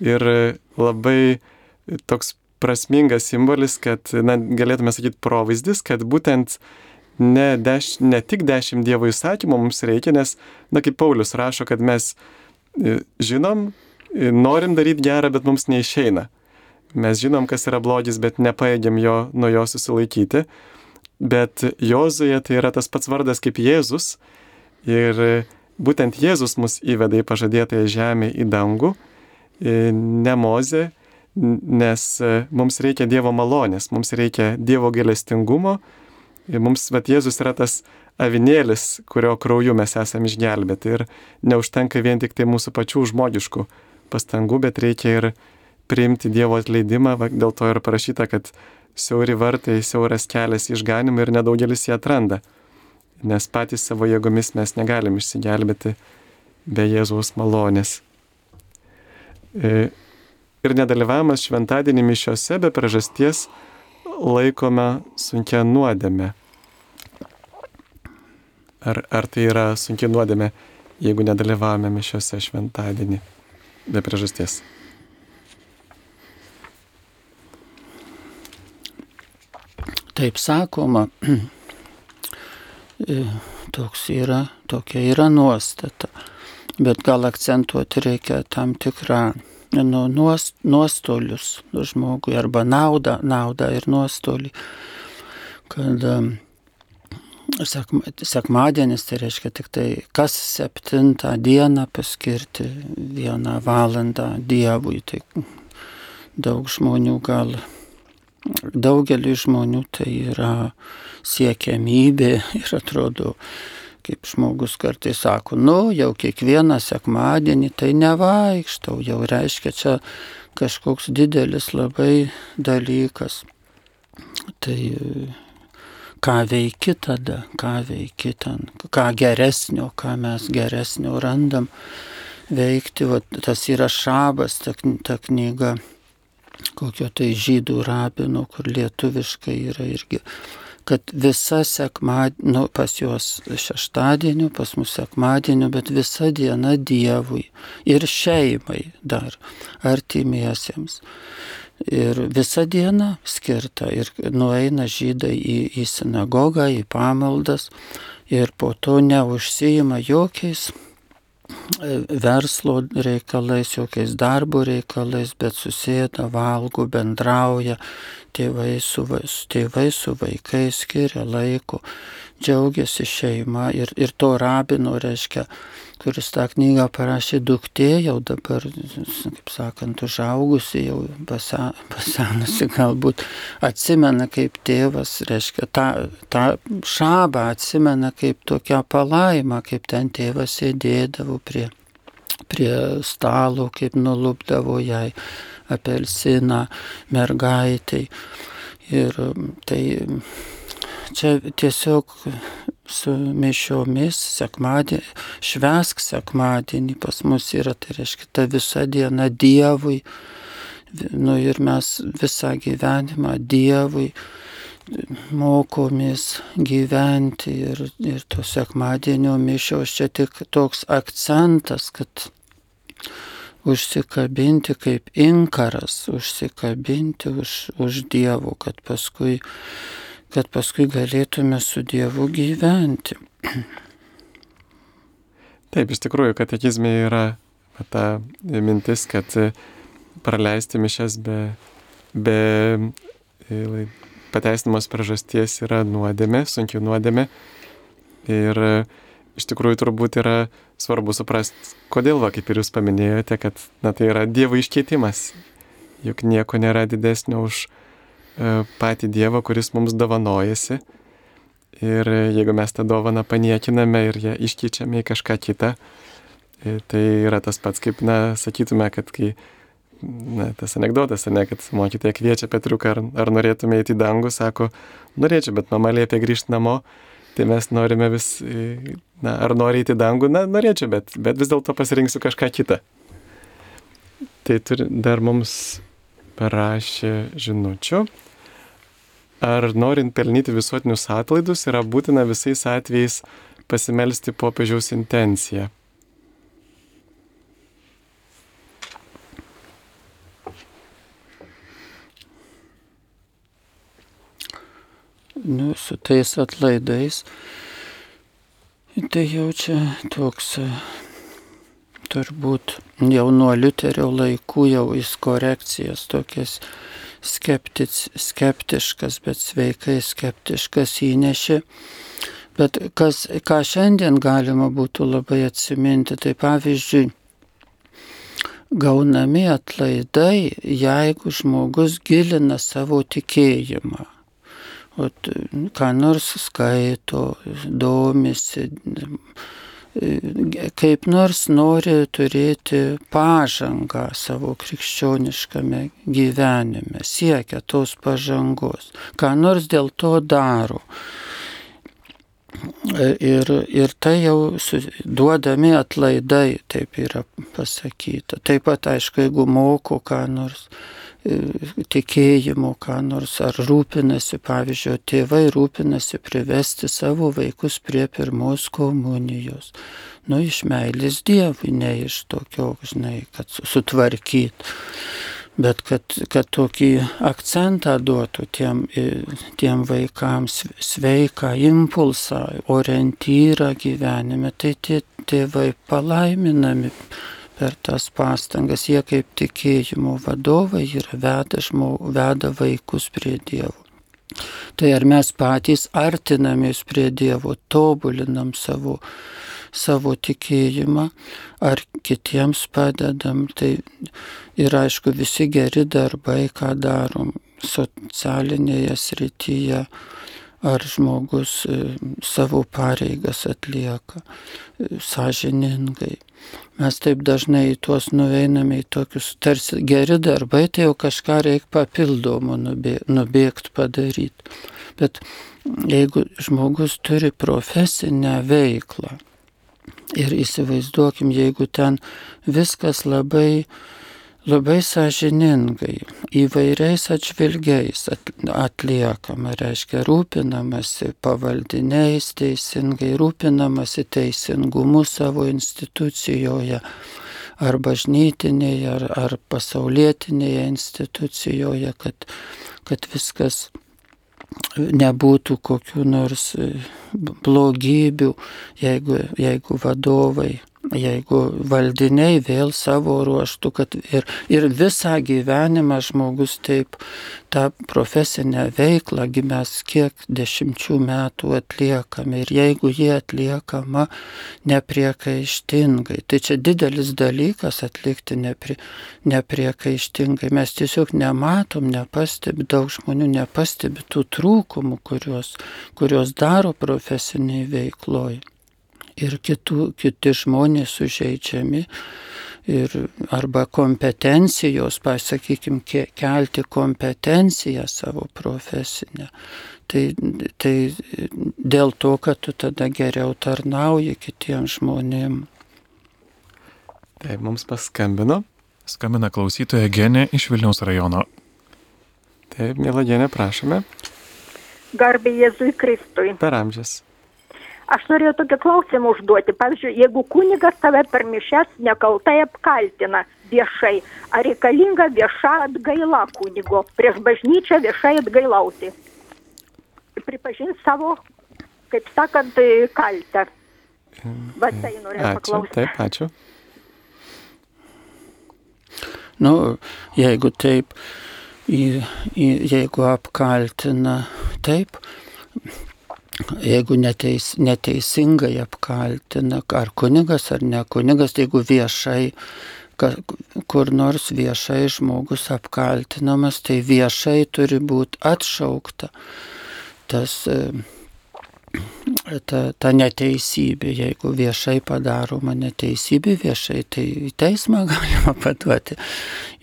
Ir e, labai toks prasmingas simbolis, kad, na, galėtume sakyti, provaizdis, kad būtent ne, deš, ne tik dešimt Dievo įsakymų mums reikia, nes, na, kaip Paulius rašo, kad mes žinom, norim daryti gerą, bet mums neišeina. Mes žinom, kas yra blogis, bet nepaėgiam jo nuo jo susilaikyti. Bet Jozuje tai yra tas pats vardas kaip Jėzus. Ir būtent Jėzus mus įveda į pažadėtąją žemę, į dangų, ne Mozė, nes mums reikia Dievo malonės, mums reikia Dievo gailestingumo. Ir mums, bet Jėzus yra tas avinėlis, kurio krauju mes esame išgelbėti. Ir neužtenka vien tik tai mūsų pačių žmogiškų pastangų, bet reikia ir priimti Dievo atleidimą, dėl to ir parašyta, kad siauri vartai, siauras kelias išganimui ir nedaugelis jį atranda, nes patys savo jėgomis mes negalim išsigelbėti be Jėzaus malonės. E, ir nedalyvavimas šventadienį mišiose be priežasties laikome sunkia nuodėme. Ar, ar tai yra sunkia nuodėme, jeigu nedalyvavome mišiose šventadienį be priežasties? taip sakoma, e, toks yra, tokia yra nuostata. Bet gal akcentuoti reikia tam tikrą nu, nuost, nuostolius žmogui arba naudą, naudą ir nuostolį. Kad sekmadienis tai reiškia tik tai kas septintą dieną paskirti vieną valandą Dievui. Tai daug žmonių gal daugeliu žmonių tai yra siekiamybė ir atrodo, kaip žmogus kartais sako, nu, jau kiekvieną sekmadienį tai nevaikštau, jau reiškia čia kažkoks didelis labai dalykas. Tai ką veiki tada, ką veiki ten, ką geresnio, ką mes geresnio randam veikti, va, tas yra šabas, ta, ta knyga kokio tai žydų rabino, kur lietuviškai yra irgi, kad visa sekmadienio, nu, pas juos šeštadienio, pas mus sekmadienio, bet visa diena Dievui ir šeimai dar artimiesiems. Ir visa diena skirta ir nueina žydai į, į sinagogą, į pamaldas ir po to neužsijima jokiais verslo reikalais, jokiais darbo reikalais, bet susėda, valgo, bendrauja, tėvai su, tėvai su vaikais skiria laiko, džiaugiasi šeima ir, ir to rabino reiškia kuris tą knygą parašė duktė, jau dabar, kaip sakant, užaugusi, jau pasenusi galbūt, atsimena kaip tėvas, reiškia, tą, tą šabą atsimena kaip tokią palaimą, kaip ten tėvas sėdėdavo prie, prie stalo, kaip nulupdavo jai apelsiną mergaitai. Ir tai čia tiesiog su mišiomis, sekmadienį, švesk sekmadienį pas mus yra, tai reiškia, ta visa diena Dievui, nu ir mes visą gyvenimą Dievui mokomės gyventi ir, ir to sekmadienio mišios čia tik toks akcentas, kad užsikabinti kaip inkaras, užsikabinti už, už Dievo, kad paskui kad paskui galėtume su Dievu gyventi. Taip, iš tikrųjų, katekizmė yra ta mintis, kad praleisti mišes be, be e, pateisinamos priežasties yra nuodėmė, sunki nuodėmė. Ir iš tikrųjų turbūt yra svarbu suprasti, kodėl, va, kaip ir jūs paminėjote, kad na, tai yra Dievo iškeitimas. Juk nieko nėra didesnio už E, patį Dievą, kuris mums dovanojasi. Ir jeigu mes tą dovaną paniekiname ir ją iškeičiame į kažką kitą, e, tai yra tas pats, kaip, na, sakytume, kad kai na, tas anegdotas, ne, kad mokytoja kviečia Petriuką, ar, ar norėtume įti į dangų, sako, norėčiau, bet mama liepia grįžti namo, tai mes norime vis, na, ar nori įti į dangų, na, norėčiau, bet, bet vis dėlto pasirinksiu kažką kitą. Tai turi, dar mums parašė žinučių. Ar norint pelnyti visuotinius atlaidus yra būtina visais atvejais pasimelsti popiežiaus intenciją? nu, su tais atlaidais. Tai jau čia toks turbūt jau nuo Liuterio laikų jau jis korekcijas tokias skeptic, skeptiškas, bet sveikai skeptiškas įnešė. Bet kas, ką šiandien galima būtų labai atsiminti, tai pavyzdžiui, gaunami atlaidai, jeigu žmogus gilina savo tikėjimą ot, ką nors skaito, domisi, kaip nors nori turėti pažangą savo krikščioniškame gyvenime, siekia tos pažangos, ką nors dėl to daro. Ir, ir tai jau duodami atlaidai, taip yra pasakyta. Taip pat, aišku, jeigu moko ką nors, tikėjimo, ką nors, ar rūpinasi, pavyzdžiui, tėvai rūpinasi privesti savo vaikus prie pirmos komunijos. Nu, iš meilės Dievui, ne iš tokio, žinai, kad sutvarkyt. Bet kad, kad tokį akcentą duotų tiem, tiem vaikams sveiką impulsą, orientyrą gyvenime, tai tie tėvai palaiminami per tas pastangas. Jie kaip tikėjimo vadovai yra veda, žmog, veda vaikus prie Dievo. Tai ar mes patys artinamės prie Dievo, tobulinam savo, savo tikėjimą, ar kitiems padedam. Tai ir aišku, visi geri darbai, ką darom socialinėje srityje ar žmogus e, savo pareigas atlieka e, sąžiningai. Mes taip dažnai į tuos nuveiname į tokius tarsi geri darbai, tai jau kažką reikia papildomų nubėgti padaryti. Bet jeigu žmogus turi profesinę veiklą ir įsivaizduokim, jeigu ten viskas labai labai sąžiningai, įvairiais atžvilgiais atliekama, reiškia rūpinamasi pavaldiniais teisingai, rūpinamasi teisingumu savo institucijoje ar bažnytinėje, ar, ar pasaulietinėje institucijoje, kad, kad viskas nebūtų kokiu nors blogybių, jeigu, jeigu vadovai jeigu valdiniai vėl savo ruoštų, kad ir, ir visą gyvenimą žmogus taip tą profesinę veiklą, mes kiek dešimčių metų atliekame ir jeigu jie atliekama nepriekaištingai, tai čia didelis dalykas atlikti nepri, nepriekaištingai. Mes tiesiog nematom, nepastebi, daug žmonių nepastebi tų trūkumų, kuriuos, kuriuos daro profesiniai veikloj ir kitų, kiti žmonės sužeidžiami. Ir arba kompetencijos, pasakykim, kelti kompetenciją savo profesinę. Tai, tai dėl to, kad tu tada geriau tarnauji kitiems žmonėms. Taip, mums paskambino. Skambina klausytoja Genė iš Vilniaus rajono. Taip, mėla Genė, prašome. Garbė Jėzui Kristui. Per amžius. Aš norėjau tokį klausimą užduoti. Pavyzdžiui, jeigu kunigas tave per mišes nekaltai apkaltina viešai, ar reikalinga vieša atgaila kunigo prieš bažnyčią viešai atgailauti? Pripažinti savo, kaip sakant, kaltę. Va tai norėjau ačiū, paklausti. Taip, ačiū. Nu, jeigu taip, jeigu apkaltina, taip, jeigu neteis, neteisingai apkaltina, ar kunigas ar ne kunigas, jeigu viešai, kur nors viešai žmogus apkaltinamas, tai viešai turi būti atšaukta tas, ta, ta neteisybė, jeigu viešai padaroma neteisybė viešai, tai į teismą galima paduoti.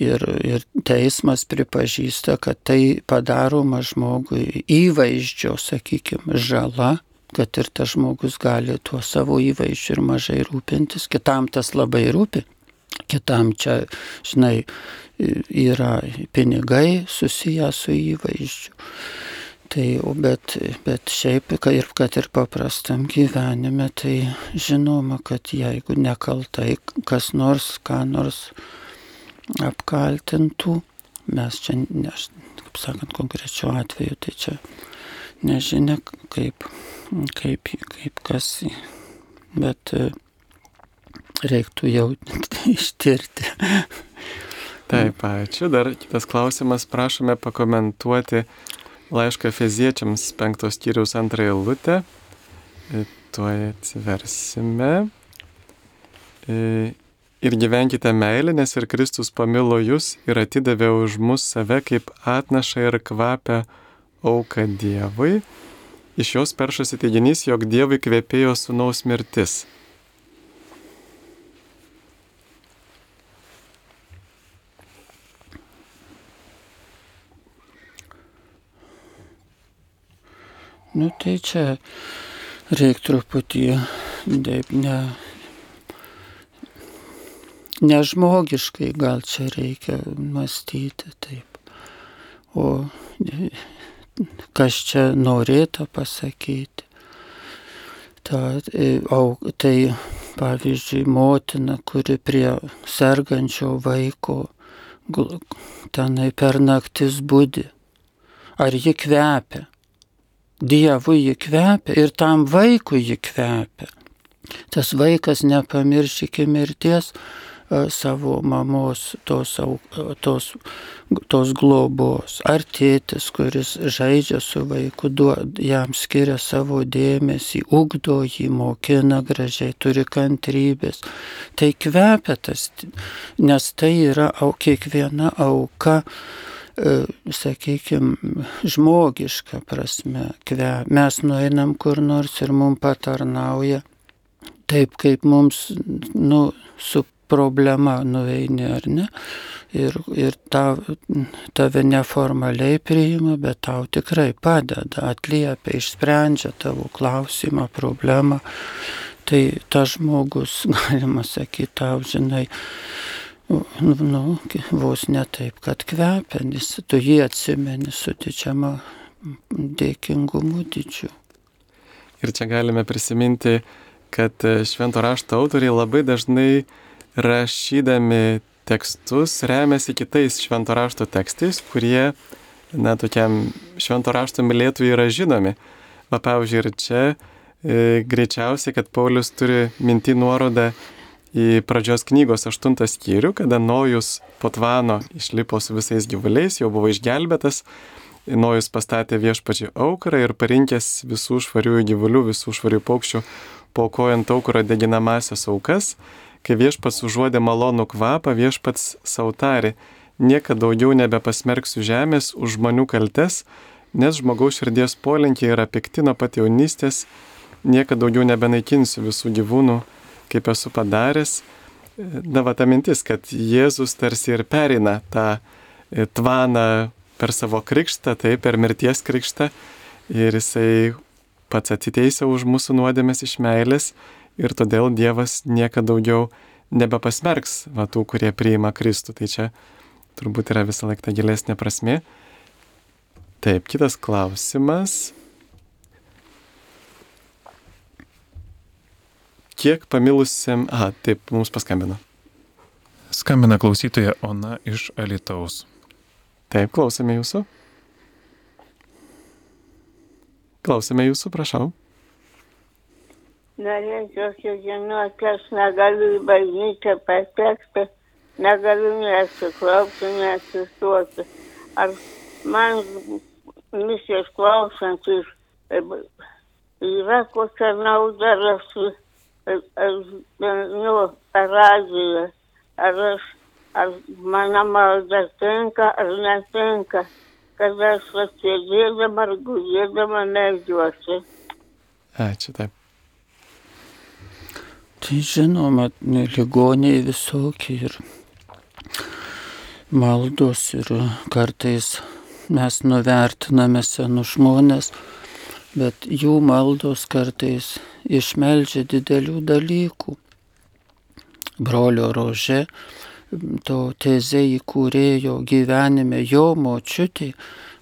Ir, ir teismas pripažįsta, kad tai padaroma žmogui įvaizdžio, sakykime, žala, kad ir tas žmogus gali tuo savo įvaizdžiu ir mažai rūpintis, kitam tas labai rūpi, kitam čia, žinai, yra pinigai susiję su įvaizdžiu. Tai, bet, bet šiaip, ir kad ir paprastam gyvenime, tai žinoma, kad jeigu nekaltai kas nors, ką nors apkaltintų, mes čia, ne, kaip sakant, konkrečiu atveju, tai čia nežinia, kaip, kaip, kaip kas, bet e, reiktų jau ištirti. Taip, ačiū. Dar kitas klausimas, prašome pakomentuoti laišką Feziečiams penktos tyriaus antrąją lūtę. Tuoj atsiversime. E, ir gyvenkite meilę, nes ir Kristus pamilo jūs ir atidavė už mus save kaip atnašą ir kvapę auką Dievui. Iš jos peršasi teiginys, jog Dievui kvepėjo sunaus mirtis. Nu tai čia reikia truputį, taip, ne, nežmogiškai gal čia reikia mąstyti taip. O kas čia norėta pasakyti. Ta, au, tai pavyzdžiui, motina, kuri prie sergančio vaiko tenai per naktis būdi. Ar ji kvepia? Dievui ji kvepia ir tam vaikui ji kvepia. Tas vaikas nepamirš iki mirties savo mamos tos, tos, tos globos. Ar tėtis, kuris žaidžia su vaiku, duod, jam skiria savo dėmesį, ugdo jį, mokina gražiai, turi kantrybės. Tai kvepia tas, nes tai yra kiekviena auka sakykime, žmogiška prasme. Mes nueinam kur nors ir mums patarnauja taip, kaip mums nu, su problema nueini ar ne. Ir, ir ta, tave neformaliai priima, bet tau tikrai padeda, atliepia, išsprendžia tavo klausimą, problemą. Tai tas žmogus, galima sakyti, tau žinai, nu, nu, vos ne taip, kad kvepia, nes tu jį atsimeni su didžiama dėkingumu didžiu. Ir čia galime prisiminti, kad švento rašto autoriai labai dažnai rašydami tekstus remiasi kitais švento rašto tekstais, kurie, na, tokiam švento rašto mylėtojui yra žinomi. Va, pavyzdžiui, ir čia e, greičiausiai, kad Paulius turi minti nuorodą į pradžios knygos aštuntą skyrių, kada Nojus po tvano išlipo su visais gyvuliais, jau buvo išgelbėtas, Nojus pastatė viešpačiai aukurą ir parinkęs visų švariųjų gyvulių, visų švarių paukščių, paukojant aukurą deginamasias aukas, Kai viešpats užuodė malonų kvapą, viešpats sautarė, niekada daugiau nebepasmerksiu žemės už žmonių kaltes, nes žmogaus širdies polinkiai yra pikti nuo pat jaunystės, niekada daugiau nebenaikinsiu visų gyvūnų, kaip esu padaręs. Na, va ta mintis, kad Jėzus tarsi ir perina tą e, tvaną per savo krikštą, tai per mirties krikštą ir jisai pats atiteisė už mūsų nuodėmės iš meilės ir todėl Dievas niekada daugiau nebepasmerks va, tų, kurie priima Kristų. Tai čia turbūt yra visą laiką gilesnė prasme. Taip, kitas klausimas. Kiek pamilusiam... Aha, taip, mums paskambino. Skambina klausytoja Ona iš Alitaus. Taip, klausome jūsų. Klausome jūsų, prašau norėčiau sužinoti, aš negaliu į bažnyčią patekti, negaliu nesiklaupti, nesistoti. Ar man misijos klausant iš yra kokia nauda, ar aš, nu, per radiją, ar aš, ar mano malda tinka ar netinka, kad aš atsėdėdama ar gulėdama medžiuosi. Ačiū, taip. Tai žinoma, ligoniai visokie ir maldos ir kartais mes nuvertiname senus žmonės, bet jų maldos kartais išmeldžia didelių dalykų. Brolio rože, to tezė įkūrėjo gyvenime, jo močiutė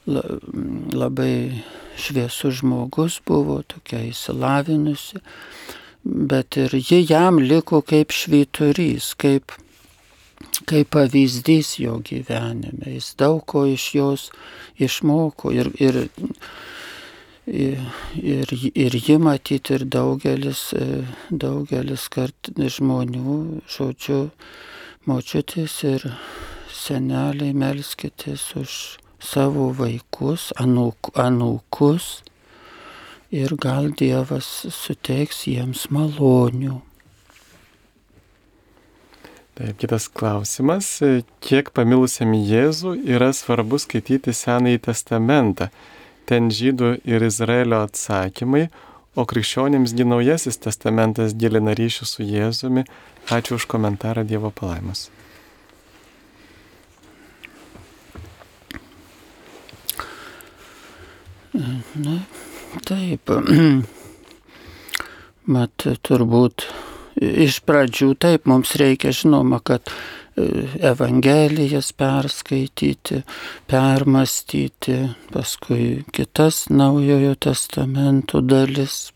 labai šviesus žmogus buvo, tokia įsilavinusi bet ir ji jam liko kaip švyturys, kaip, kaip pavyzdys jo gyvenime. Jis daug ko iš jos išmoko ir, ir, ir, ir, ji matyti ir daugelis, daugelis kart žmonių, žodžiu, močiutės ir seneliai melskitės už savo vaikus, anūk, anūkus ir gal Dievas suteiks jiems malonių. Taip, kitas klausimas. Kiek pamilusiam Jėzų yra svarbu skaityti Senąjį testamentą? Ten žydų ir Izraelio atsakymai, o krikščionėmsgi naujasis testamentas gilina ryšių su Jėzumi. Ačiū už komentarą Dievo palaimus. Na, Taip, mat turbūt iš pradžių taip mums reikia žinoma, kad Evangelijas perskaityti, permastyti, paskui kitas naujojo testamento dalis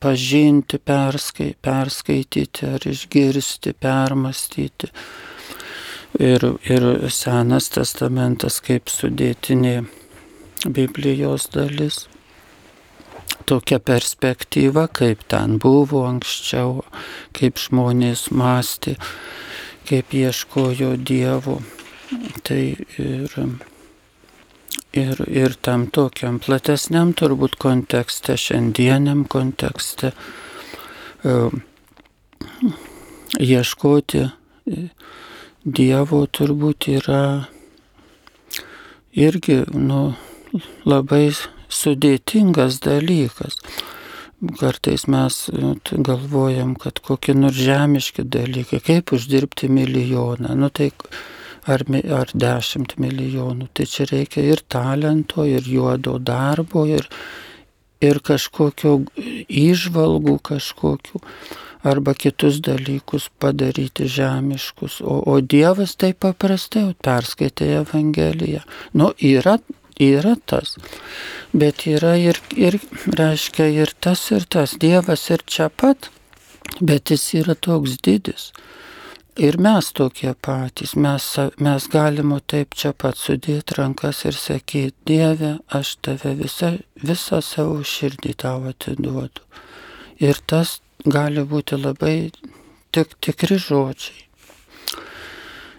pažinti, perskai, perskaityti ar išgirsti, permastyti. Ir, ir Senas testamentas kaip sudėtinė Biblijos dalis tokia perspektyva, kaip ten buvo anksčiau, kaip žmonės mąstė, kaip ieškojo Dievo. Tai ir, ir, ir tam tokiam platesniam turbūt kontekste, šiandieniam kontekste, e, ieškoti Dievo turbūt yra irgi nu, labai sudėtingas dalykas. Kartais mes nu, galvojam, kad kokie nors žemiški dalykai, kaip uždirbti milijoną, nu tai ar, ar dešimt milijonų, tai čia reikia ir talento, ir juodo darbo, ir, ir kažkokio išvalgų kažkokių arba kitus dalykus padaryti žemiškus. O, o Dievas taip paprastai perskaitė Evangeliją. Nu, yra yra tas. Bet yra ir, ir, reiškia, ir tas, ir tas. Dievas ir čia pat, bet jis yra toks didis. Ir mes tokie patys, mes, mes galime taip čia pat sudėti rankas ir sakyti, Dieve, aš tave visą, visą savo širdį tau atiduodu. Ir tas gali būti labai tik, tikri žodžiai.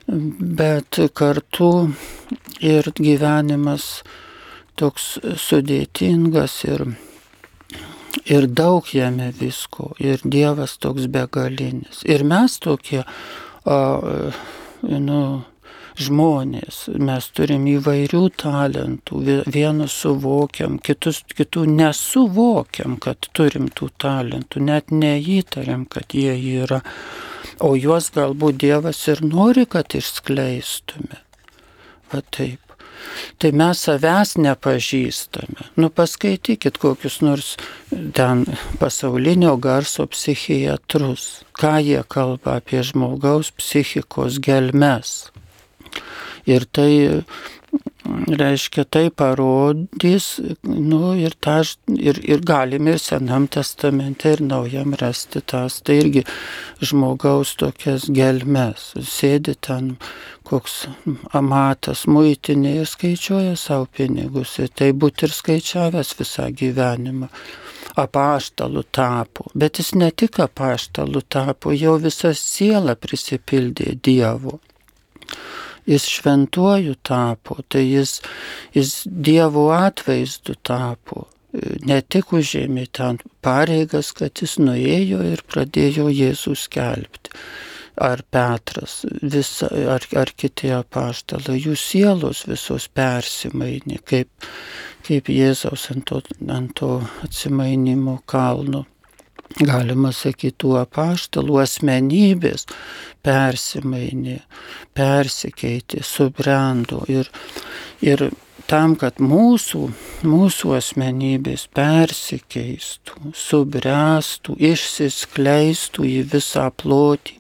Bet kartu ir gyvenimas toks sudėtingas ir, ir daug jame visko, ir Dievas toks begalinis. Ir mes tokie, a, nu, žmonės, mes turim įvairių talentų, vienus suvokiam, kitus, kitų nesuvokiam, kad turim tų talentų, net neįtariam, kad jie yra, o juos galbūt Dievas ir nori, kad išskleistume. Va taip. Tai mes savęs nepažįstame. Nu paskaitykit kokius nors ten pasaulinio garso psichiatrus. Ką jie kalba apie žmogaus psichikos gelmes. Ir tai reiškia, tai parodys, nu, ir, ta, ir, ir galime ir Senam testamente, ir Naujam rasti tas, tai irgi žmogaus tokias gelmes. Sėdi ten koks amatas, muitinė ir skaičiuoja savo pinigus. Ir tai būtų ir skaičiavęs visą gyvenimą apaštalų tapo, bet jis ne tik apaštalų tapo, jau visa siela prisipildė Dievo jis šventuoju tapo, tai jis, jis Dievo atvaizdu tapo. Ne tik užėmė ten pareigas, kad jis nuėjo ir pradėjo Jėzų skelbti, ar Petras, visa, ar, ar kiti apaštalai, jų sielos visos persimainė, kaip, kaip Jėzaus ant to, ant to atsimainimo kalno. Galima sakyti, tų apaštalų asmenybės persimainė, persikeitė, subrendo ir, ir tam, kad mūsų, mūsų asmenybės persikeistų, subręstų, išsiskleistų į visą plotį,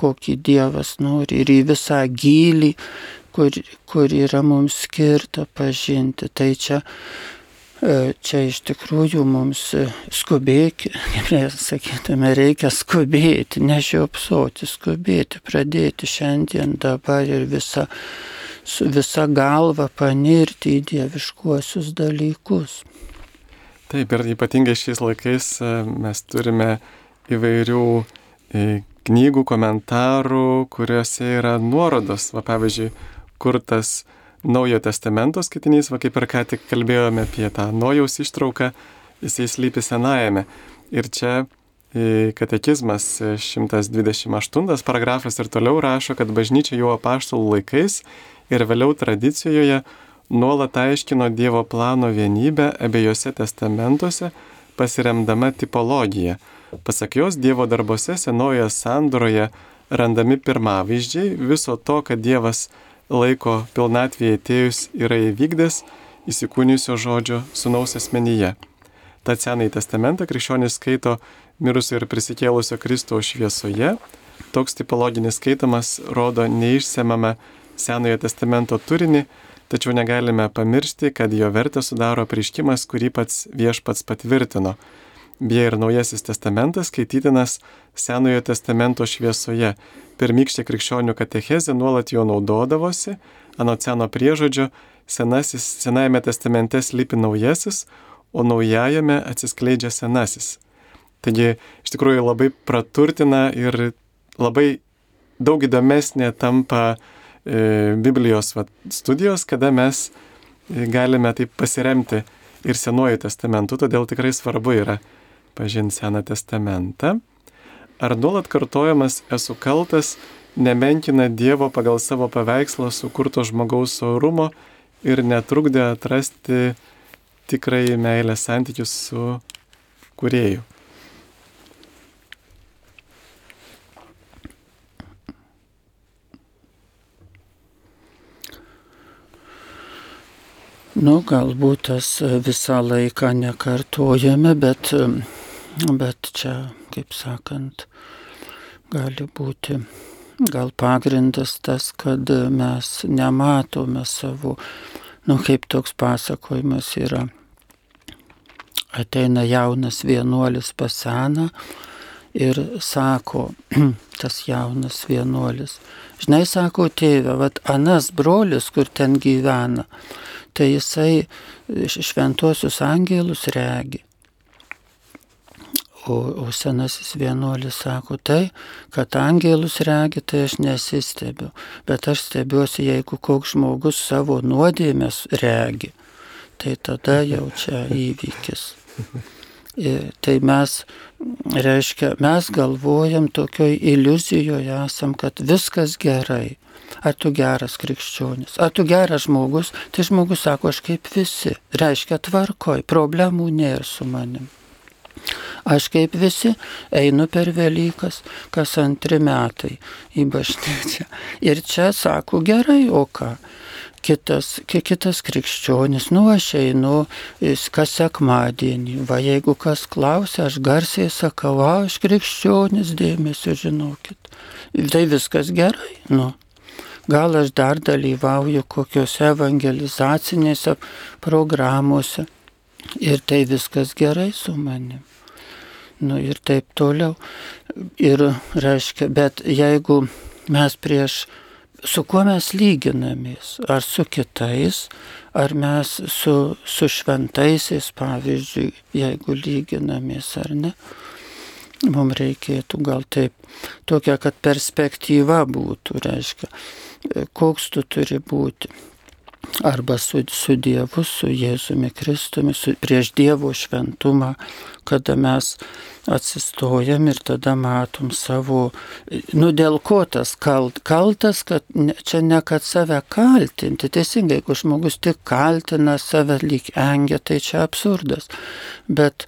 kokį Dievas nori, ir į visą gilį, kur, kur yra mums skirta pažinti. Tai čia, čia iš tikrųjų mums skubėti, kaip sakytume, reikia skubėti, nežiopsoti, skubėti, pradėti šiandien, dabar ir visą su visa galva panirti į dieviškuosius dalykus. Taip, ir ypatingai šiais laikais e, mes turime įvairių e, knygų, komentarų, kuriuose yra nuorodos, va pavyzdžiui, kur tas Naujo testamento skaitinys, va kaip ir ką tik kalbėjome apie tą Nojaus ištrauką, jisai slypi senajame. Ir čia e, katekizmas 128 paragrafas ir toliau rašo, kad bažnyčia jau apaštalų laikais ir vėliau tradicijoje nuolat aiškino Dievo plano vienybę abiejose testamentuose, pasiremdama tipologija. Pasak jos, Dievo darbuose senojoje sandoroje randami pirmavaizdžiai viso to, kad Dievas laiko pilnatvėje atėjus yra įvykdęs įsikūnijusio žodžio sunaus asmenyje. Tad Senąjį testamentą krikščionis skaito mirusio ir prisikėlusio Kristaus šviesoje. Toks tipologinis skaitamas rodo neišsemamą Senojo testamento turinį, tačiau negalime pamiršti, kad jo vertę sudaro prieškimas, kurį pats viešpats patvirtino. Beje ir Naujasis testamentas skaitytinas Senojo testamento šviesoje. Pirmykštė krikščionių katechezė nuolat jo naudodavosi, anot seno priežodžio, senasis, Senajame testamente slypi naujasis, o naujajame atsiskleidžia senasis. Taigi iš tikrųjų labai praturtina ir labai daug įdomesnė tampa E, Biblijos vat, studijos, kada mes e, galime taip pasiremti ir Senuoju testamentu, todėl tikrai svarbu yra pažinti Seną testamentą. Ar nuolat kartojamas esu kaltas nemenkina Dievo pagal savo paveikslą sukurto žmogaus orumo ir netrukdė atrasti tikrai meilės santykius su kurėju. Nu, galbūt tas e, visą laiką nekartojame, bet, e, bet čia, kaip sakant, gali būti gal pagrindas tas, kad mes nematome savo, nu, kaip toks pasakojimas yra. Ateina jaunas vienuolis pas seną ir sako, tas jaunas vienuolis, žinai, sako tėvė, vad anas brolis, kur ten gyvena, tai jisai šventuosius angelus regi. O, o senasis vienuolis sako tai, kad angelus regi, tai aš nesistebiu, bet aš stebiuosi, jeigu koks žmogus savo nuodėmės regi, tai tada jau čia įvykis. Ir tai mes, reiškia, mes galvojam tokioj iliuzijoje esam, kad viskas gerai. Ar tu geras krikščionis, ar tu geras žmogus, tai žmogus sako, aš kaip visi, reiškia tvarkoj, problemų nėra su manim. Aš kaip visi einu per Velykas, kas antri metai į bažnyčią. Ir čia sako gerai, o ką? Kitas, kitas krikščionis, nu aš einu kas sekmadienį, va jeigu kas klausia, aš garsiai sakau, aš krikščionis dėmesio žinokit. Tai viskas gerai, nu gal aš dar dalyvauju kokiuose evangelizacinėse programuose ir tai viskas gerai su manim. Nu ir taip toliau. Ir reiškia, bet jeigu mes prieš, su kuo mes lyginamės, ar su kitais, ar mes su, su šventaisiais, pavyzdžiui, jeigu lyginamės ar ne, mums reikėtų gal taip, tokia, kad perspektyva būtų, reiškia, koks tu turi būti. Arba su, su Dievu, su Jėzumi Kristumi, su, prieš Dievo šventumą, kada mes atsistojam ir tada matom savo, nu dėl ko tas kalt, kaltas, kad ne, čia ne kad save kaltinti, teisingai, jeigu žmogus tik kaltina save lyg engia, tai čia absurdas, bet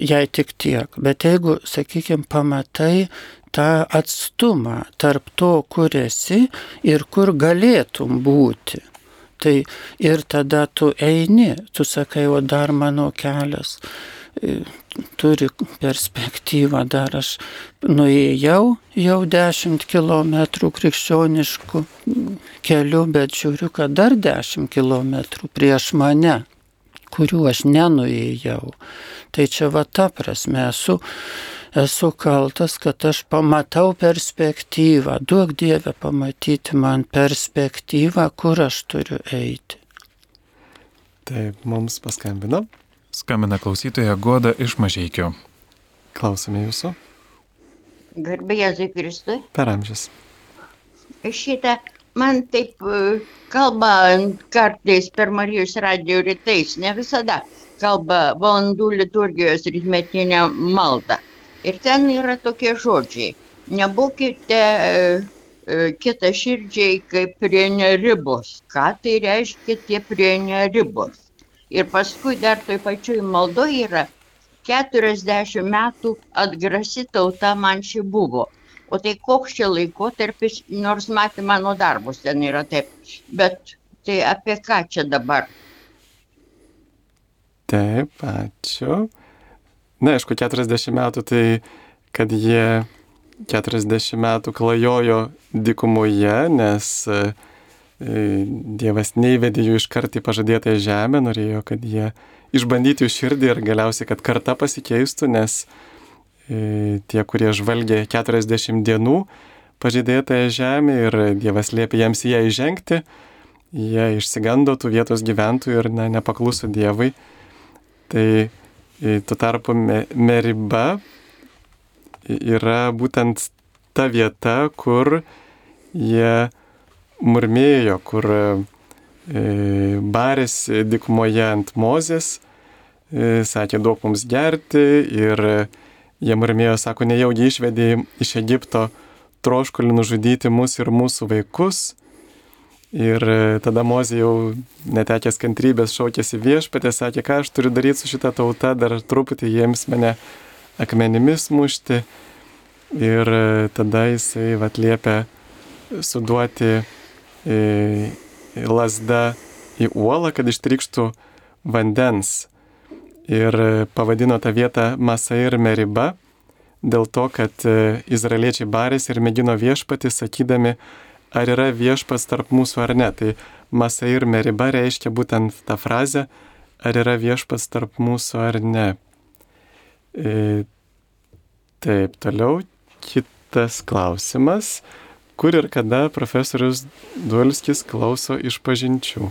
jei tik tiek, bet jeigu, sakykime, pamatai tą atstumą tarp to, kur esi ir kur galėtum būti. Tai ir tada tu eini, tu sakai, o dar mano kelias. E, turi perspektyvą, dar. Aš nuėjau jau 10 km krikščioniškų kelių, bet žiūriu, kad dar 10 km prieš mane kurių aš nenuėjau. Tai čia va ta prasme esu esu kaltas, kad aš pamatau perspektyvą. Duok Dievę pamatyti man perspektyvą, kur aš turiu eiti. Taip, mums paskambino. Skambina klausytoja Goda iš Mažieikio. Klausome jūsų. Garbė Jėzui Kristui. Per amžius. Šitą man taip e, kalba kartais per Marijos radio rytais, ne visada kalba valandų liturgijos rytmetinę maldą. Ir ten yra tokie žodžiai. Nebūkite e, e, kita širdžiai kaip prie neribos. Ką tai reiškia tie prie neribos? Ir paskui dar toj pačioj maldoje yra 40 metų atgrasi tauta man ši buvo. O tai koks čia laikotarpis, nors matė mano darbus ten yra taip. Bet tai apie ką čia dabar? Taip, ačiū. Na, aišku, 40 metų tai, kad jie 40 metų klajojo dikumoje, nes e, Dievas neįvedė jų iškart į pažadėtąją žemę, norėjo, kad jie išbandytų jų širdį ir galiausiai, kad karta pasikeistų, nes e, tie, kurie žvalgė 40 dienų pažadėtąją žemę ir Dievas liepė jiems į ją įžengti, jie išsigando tų vietos gyventojų ir na, nepakluso Dievui. Tai Tuo tarpu Meriba yra būtent ta vieta, kur jie murmėjo, kur e, barėsi dikmoje ant mozės, e, sakė duok mums gerti ir jie murmėjo, sako, nejaugi išvedė iš Egipto troškulį nužudyti mus ir mūsų vaikus. Ir e, tada Mozė jau netekęs kantrybės šaukėsi viešpatė, sakė, ką aš turiu daryti su šitą tautą, dar truputį jiems mane akmenimis mušti. Ir e, tada jisai atliepia suduoti e, lasdą į uolą, kad ištrykštų vandens. Ir pavadino tą vietą Masair Meriba, dėl to, kad izraeliečiai barėsi ir mėgino viešpatį, sakydami, ar yra viešpas tarp mūsų ar ne. Tai Masair Meriba reiškia būtent tą frazę, ar yra viešpas tarp mūsų ar ne. E, taip, toliau kitas klausimas. Kur ir kada profesorius Dulskis klauso iš pažinčių?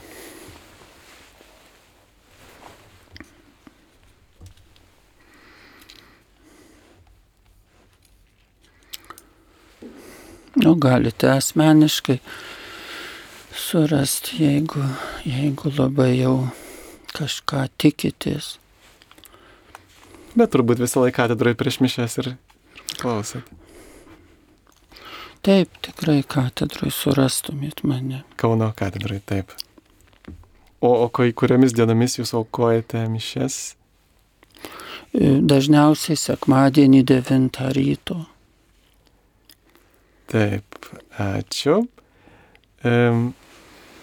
Nu, galite asmeniškai surasti, jeigu, jeigu labai jau kažką tikitės. Bet turbūt visą laiką katedrai prieš mišęs ir, klausėt. Taip, tikrai katedrai surastumėt mane. Kauno katedrai, taip. O, o kai kuriomis dienomis jūs aukojate mišes? Dažniausiai sekmadienį 9 ryto. Taip, ačiū.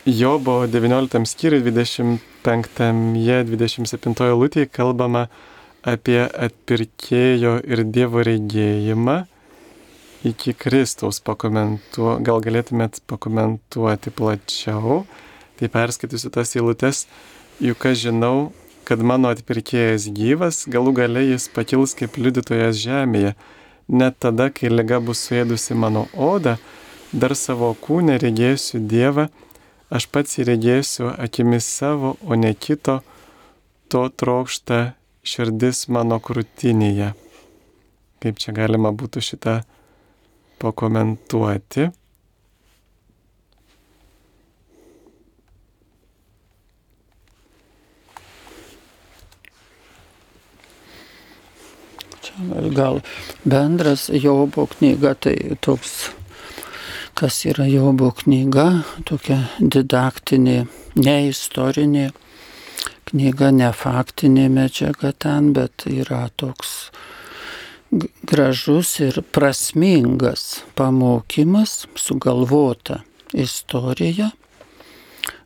Jobo 19 skyriui 25-27 lūtėje kalbama apie atpirkėjo ir Dievo regėjimą iki Kristaus pakomentuo, gal galėtumėt pakomentuoti plačiau. Tai perskaitysiu tas eilutes, juk aš žinau, kad mano atpirkėjas gyvas, galų gale jis pakils kaip liudytojas žemėje net tada, kai liga bus suėdusi mano odą, dar savo kūnę regėsiu Dievą, aš pats jį regėsiu akimis savo, o ne kito, to trokšta širdis mano krūtinėje. Kaip čia galima būtų šitą pakomentuoti? Gal bendras Jobo knyga, tai toks, kas yra Jobo knyga, tokia didaktinė, ne istorinė knyga, ne faktinė medžiaga ten, bet yra toks gražus ir prasmingas pamokymas, sugalvota istorija.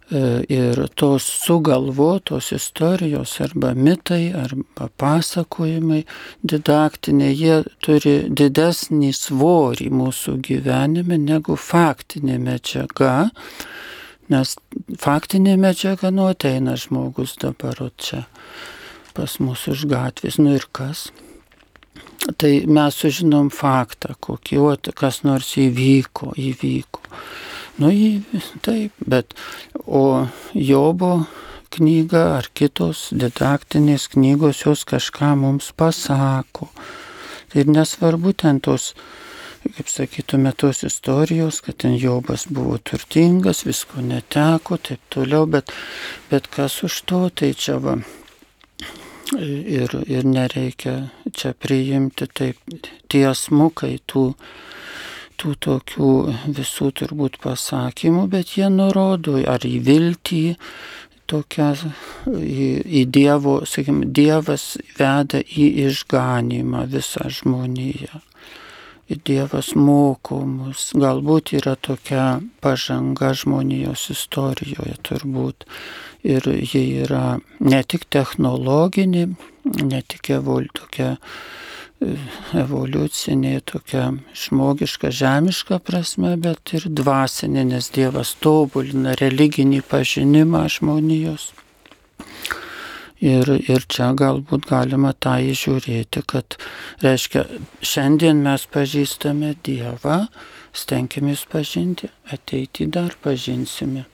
E, ir tos sugalvotos istorijos arba mitai, arba pasakojimai didaktiniai, jie turi didesnį svorį mūsų gyvenime negu faktinė medžiaga, nes faktinė medžiaga nuoteina žmogus dabar čia pas mus už gatvės, nu ir kas? Tai mes sužinom faktą, kokį, o kas nors įvyko, įvyko. Nu, į, taip, bet o Jobo knyga ar kitos didaktinės knygos jos kažką mums pasako. Ir nesvarbu ten tos, kaip sakytume, tos istorijos, kad ten Jobas buvo turtingas, visko neteko, taip toliau, bet, bet kas už to, tai čia va, ir, ir nereikia čia priimti taip tiesmukai tų, tų tokių visų turbūt pasakymų, bet jie nurodo ar į viltį, tokia į, į Dievo, sakykime, Dievas veda į išganimą visą žmoniją. Ir Dievas moko mus. Galbūt yra tokia pažanga žmonijos istorijoje turbūt ir ji yra ne tik technologinė, ne tik evol, tokia e, evoliucinė, tokia žmogiška, žemiška prasme, bet ir dvasinė, nes Dievas tobulina religinį pažinimą žmonijos. Ir, ir čia galbūt galima tą įžiūrėti, kad, reiškia, šiandien mes pažįstame Dievą, stenkimės pažinti, ateiti dar pažinsime.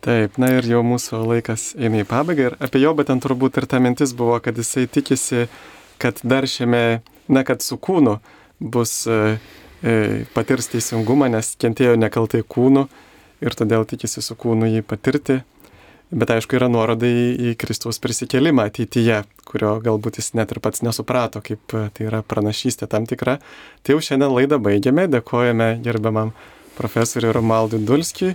Taip, na ir jau mūsų laikas eina į pabaigą ir apie jo, bet ten turbūt ir ta mintis buvo, kad jisai tikisi, kad dar šiame, na, kad su kūnu bus e, e, patirs teisingumą, nes kentėjo nekaltai kūnu ir todėl tikisi su kūnu jį patirti. Bet aišku, yra nuoroda į, į Kristaus prisikėlimą ateityje, kurio galbūt jis net ir pats nesuprato, kaip e, tai yra pranašystė tam tikra. Tai jau šiandien laidą baigiame, dėkojame gerbiamam profesoriui Romaldui Dulskijui.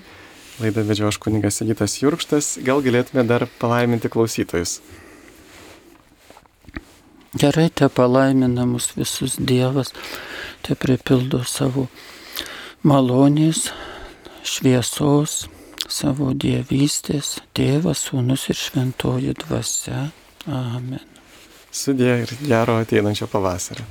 Laidą vedžio aš kuningas Sigitas Jurkštas. Gal galėtume dar palaiminti klausytojus? Gerai, te palaimina mus visus Dievas, te pripildo savo malonės, šviesos, savo dievystės, tėvas, sūnus ir šventoji dvasia. Amen. Sudė ir gero ateinančio pavasario.